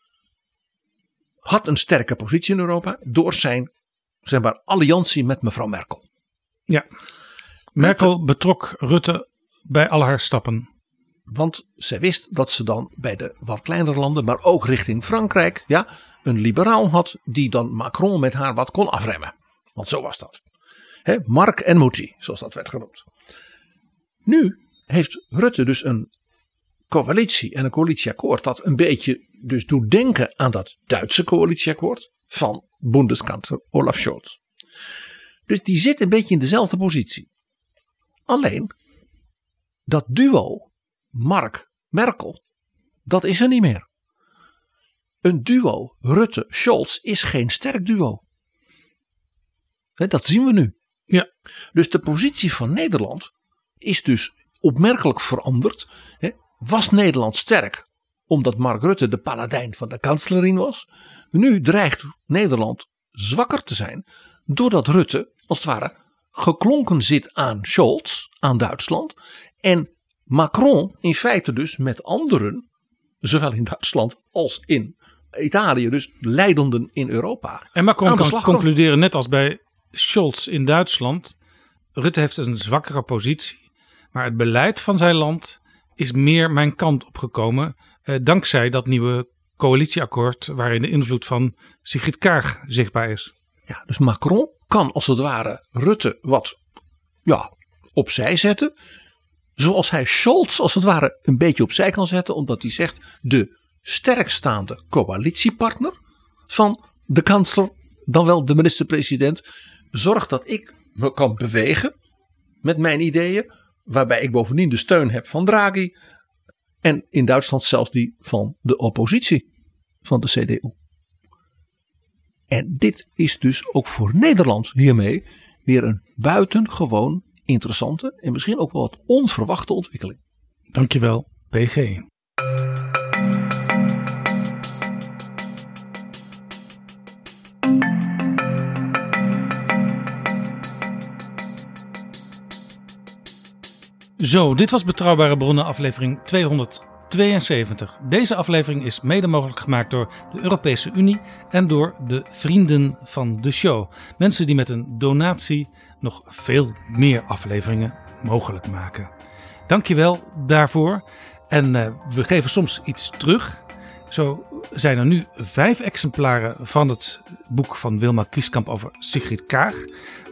had een sterke positie in Europa door zijn zeg maar, alliantie met mevrouw Merkel. Ja, Merkel betrok Rutte bij al haar stappen. Want zij wist dat ze dan bij de wat kleinere landen, maar ook richting Frankrijk, ja, een liberaal had die dan Macron met haar wat kon afremmen. Want zo was dat. He, Mark en Mouty, zoals dat werd genoemd. Nu heeft Rutte dus een coalitie en een coalitieakkoord dat een beetje dus doet denken aan dat Duitse coalitieakkoord van Bundeskanzler Olaf Scholz. Dus die zit een beetje in dezelfde positie. Alleen dat duo Mark-Merkel, dat is er niet meer. Een duo Rutte-Scholz is geen sterk duo. dat zien we nu. Ja. Dus de positie van Nederland is dus opmerkelijk veranderd. Was Nederland sterk omdat Mark Rutte de paladijn van de kanslerin was? Nu dreigt Nederland zwakker te zijn doordat Rutte als het ware geklonken zit aan Scholz, aan Duitsland. En Macron in feite dus met anderen, zowel in Duitsland als in Italië, dus leidenden in Europa. En Macron kan concluderen, net als bij Scholz in Duitsland, Rutte heeft een zwakkere positie. Maar het beleid van zijn land is meer mijn kant opgekomen. Eh, dankzij dat nieuwe coalitieakkoord waarin de invloed van Sigrid Kaag zichtbaar is. Ja, dus Macron kan als het ware Rutte wat ja, opzij zetten. Zoals hij Scholz als het ware een beetje opzij kan zetten. Omdat hij zegt de sterkstaande coalitiepartner van de kansler, dan wel de minister-president, zorgt dat ik me kan bewegen met mijn ideeën. Waarbij ik bovendien de steun heb van Draghi. En in Duitsland zelfs die van de oppositie van de CDU. En dit is dus ook voor Nederland hiermee weer een buitengewoon interessante en misschien ook wel wat onverwachte ontwikkeling. Dankjewel, PG. Zo, dit was Betrouwbare Bronnen aflevering 272. Deze aflevering is mede mogelijk gemaakt door de Europese Unie en door de vrienden van de show. Mensen die met een donatie nog veel meer afleveringen mogelijk maken. Dankjewel daarvoor. En uh, we geven soms iets terug. Zo zijn er nu vijf exemplaren van het boek van Wilma Kieskamp over Sigrid Kaag.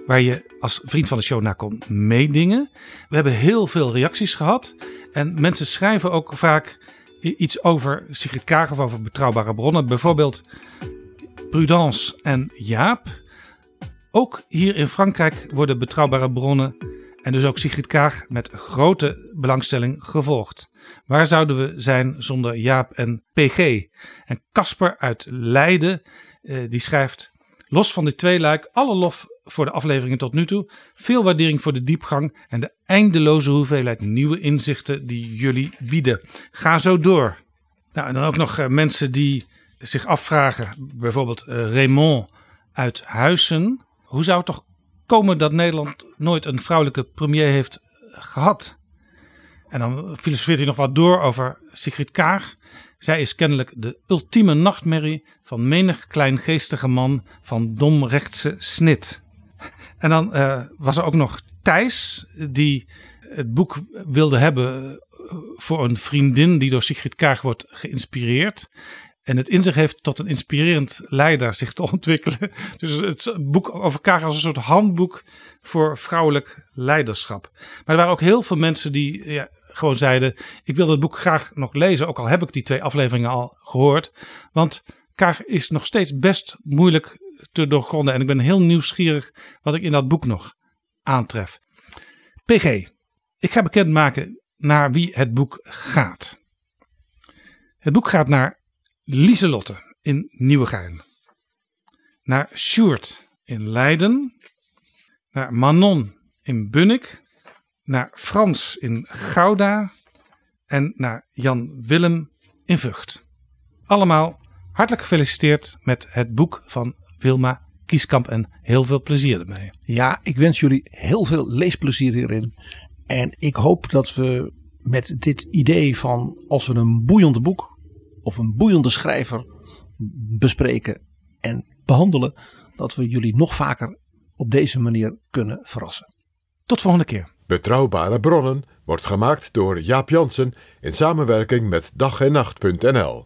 Waar je als vriend van de show naar kon meedingen. We hebben heel veel reacties gehad. En mensen schrijven ook vaak iets over Sigrid Kaag of over betrouwbare bronnen. Bijvoorbeeld Prudence en Jaap. Ook hier in Frankrijk worden betrouwbare bronnen en dus ook Sigrid Kaag met grote belangstelling gevolgd. Waar zouden we zijn zonder Jaap en PG? En Casper uit Leiden, eh, die schrijft... Los van dit tweeluik, alle lof voor de afleveringen tot nu toe. Veel waardering voor de diepgang en de eindeloze hoeveelheid nieuwe inzichten die jullie bieden. Ga zo door. Nou, en dan ook nog eh, mensen die zich afvragen, bijvoorbeeld uh, Raymond uit Huizen. Hoe zou het toch komen dat Nederland nooit een vrouwelijke premier heeft gehad? En dan filosofeert hij nog wat door over Sigrid Kaag. Zij is kennelijk de ultieme nachtmerrie van menig kleingeestige man van domrechtse snit. En dan uh, was er ook nog Thijs, die het boek wilde hebben voor een vriendin die door Sigrid Kaag wordt geïnspireerd. En het in zich heeft tot een inspirerend leider zich te ontwikkelen. Dus het boek over Kaag als een soort handboek voor vrouwelijk leiderschap. Maar er waren ook heel veel mensen die ja, gewoon zeiden: Ik wil dat boek graag nog lezen. Ook al heb ik die twee afleveringen al gehoord. Want Kaag is nog steeds best moeilijk te doorgronden. En ik ben heel nieuwsgierig wat ik in dat boek nog aantref. PG, ik ga bekendmaken naar wie het boek gaat. Het boek gaat naar Lieselotte in Nieuwegein. Naar Sjoerd in Leiden. Naar Manon in Bunnik. Naar Frans in Gouda. En naar Jan Willem in Vught. allemaal hartelijk gefeliciteerd met het boek van Wilma Kieskamp en heel veel plezier ermee. Ja, ik wens jullie heel veel leesplezier hierin. En ik hoop dat we met dit idee van als we een boeiend boek of een boeiende schrijver bespreken en behandelen, dat we jullie nog vaker op deze manier kunnen verrassen. Tot volgende keer. Betrouwbare bronnen wordt gemaakt door Jaap Jansen in samenwerking met dag en nacht.nl.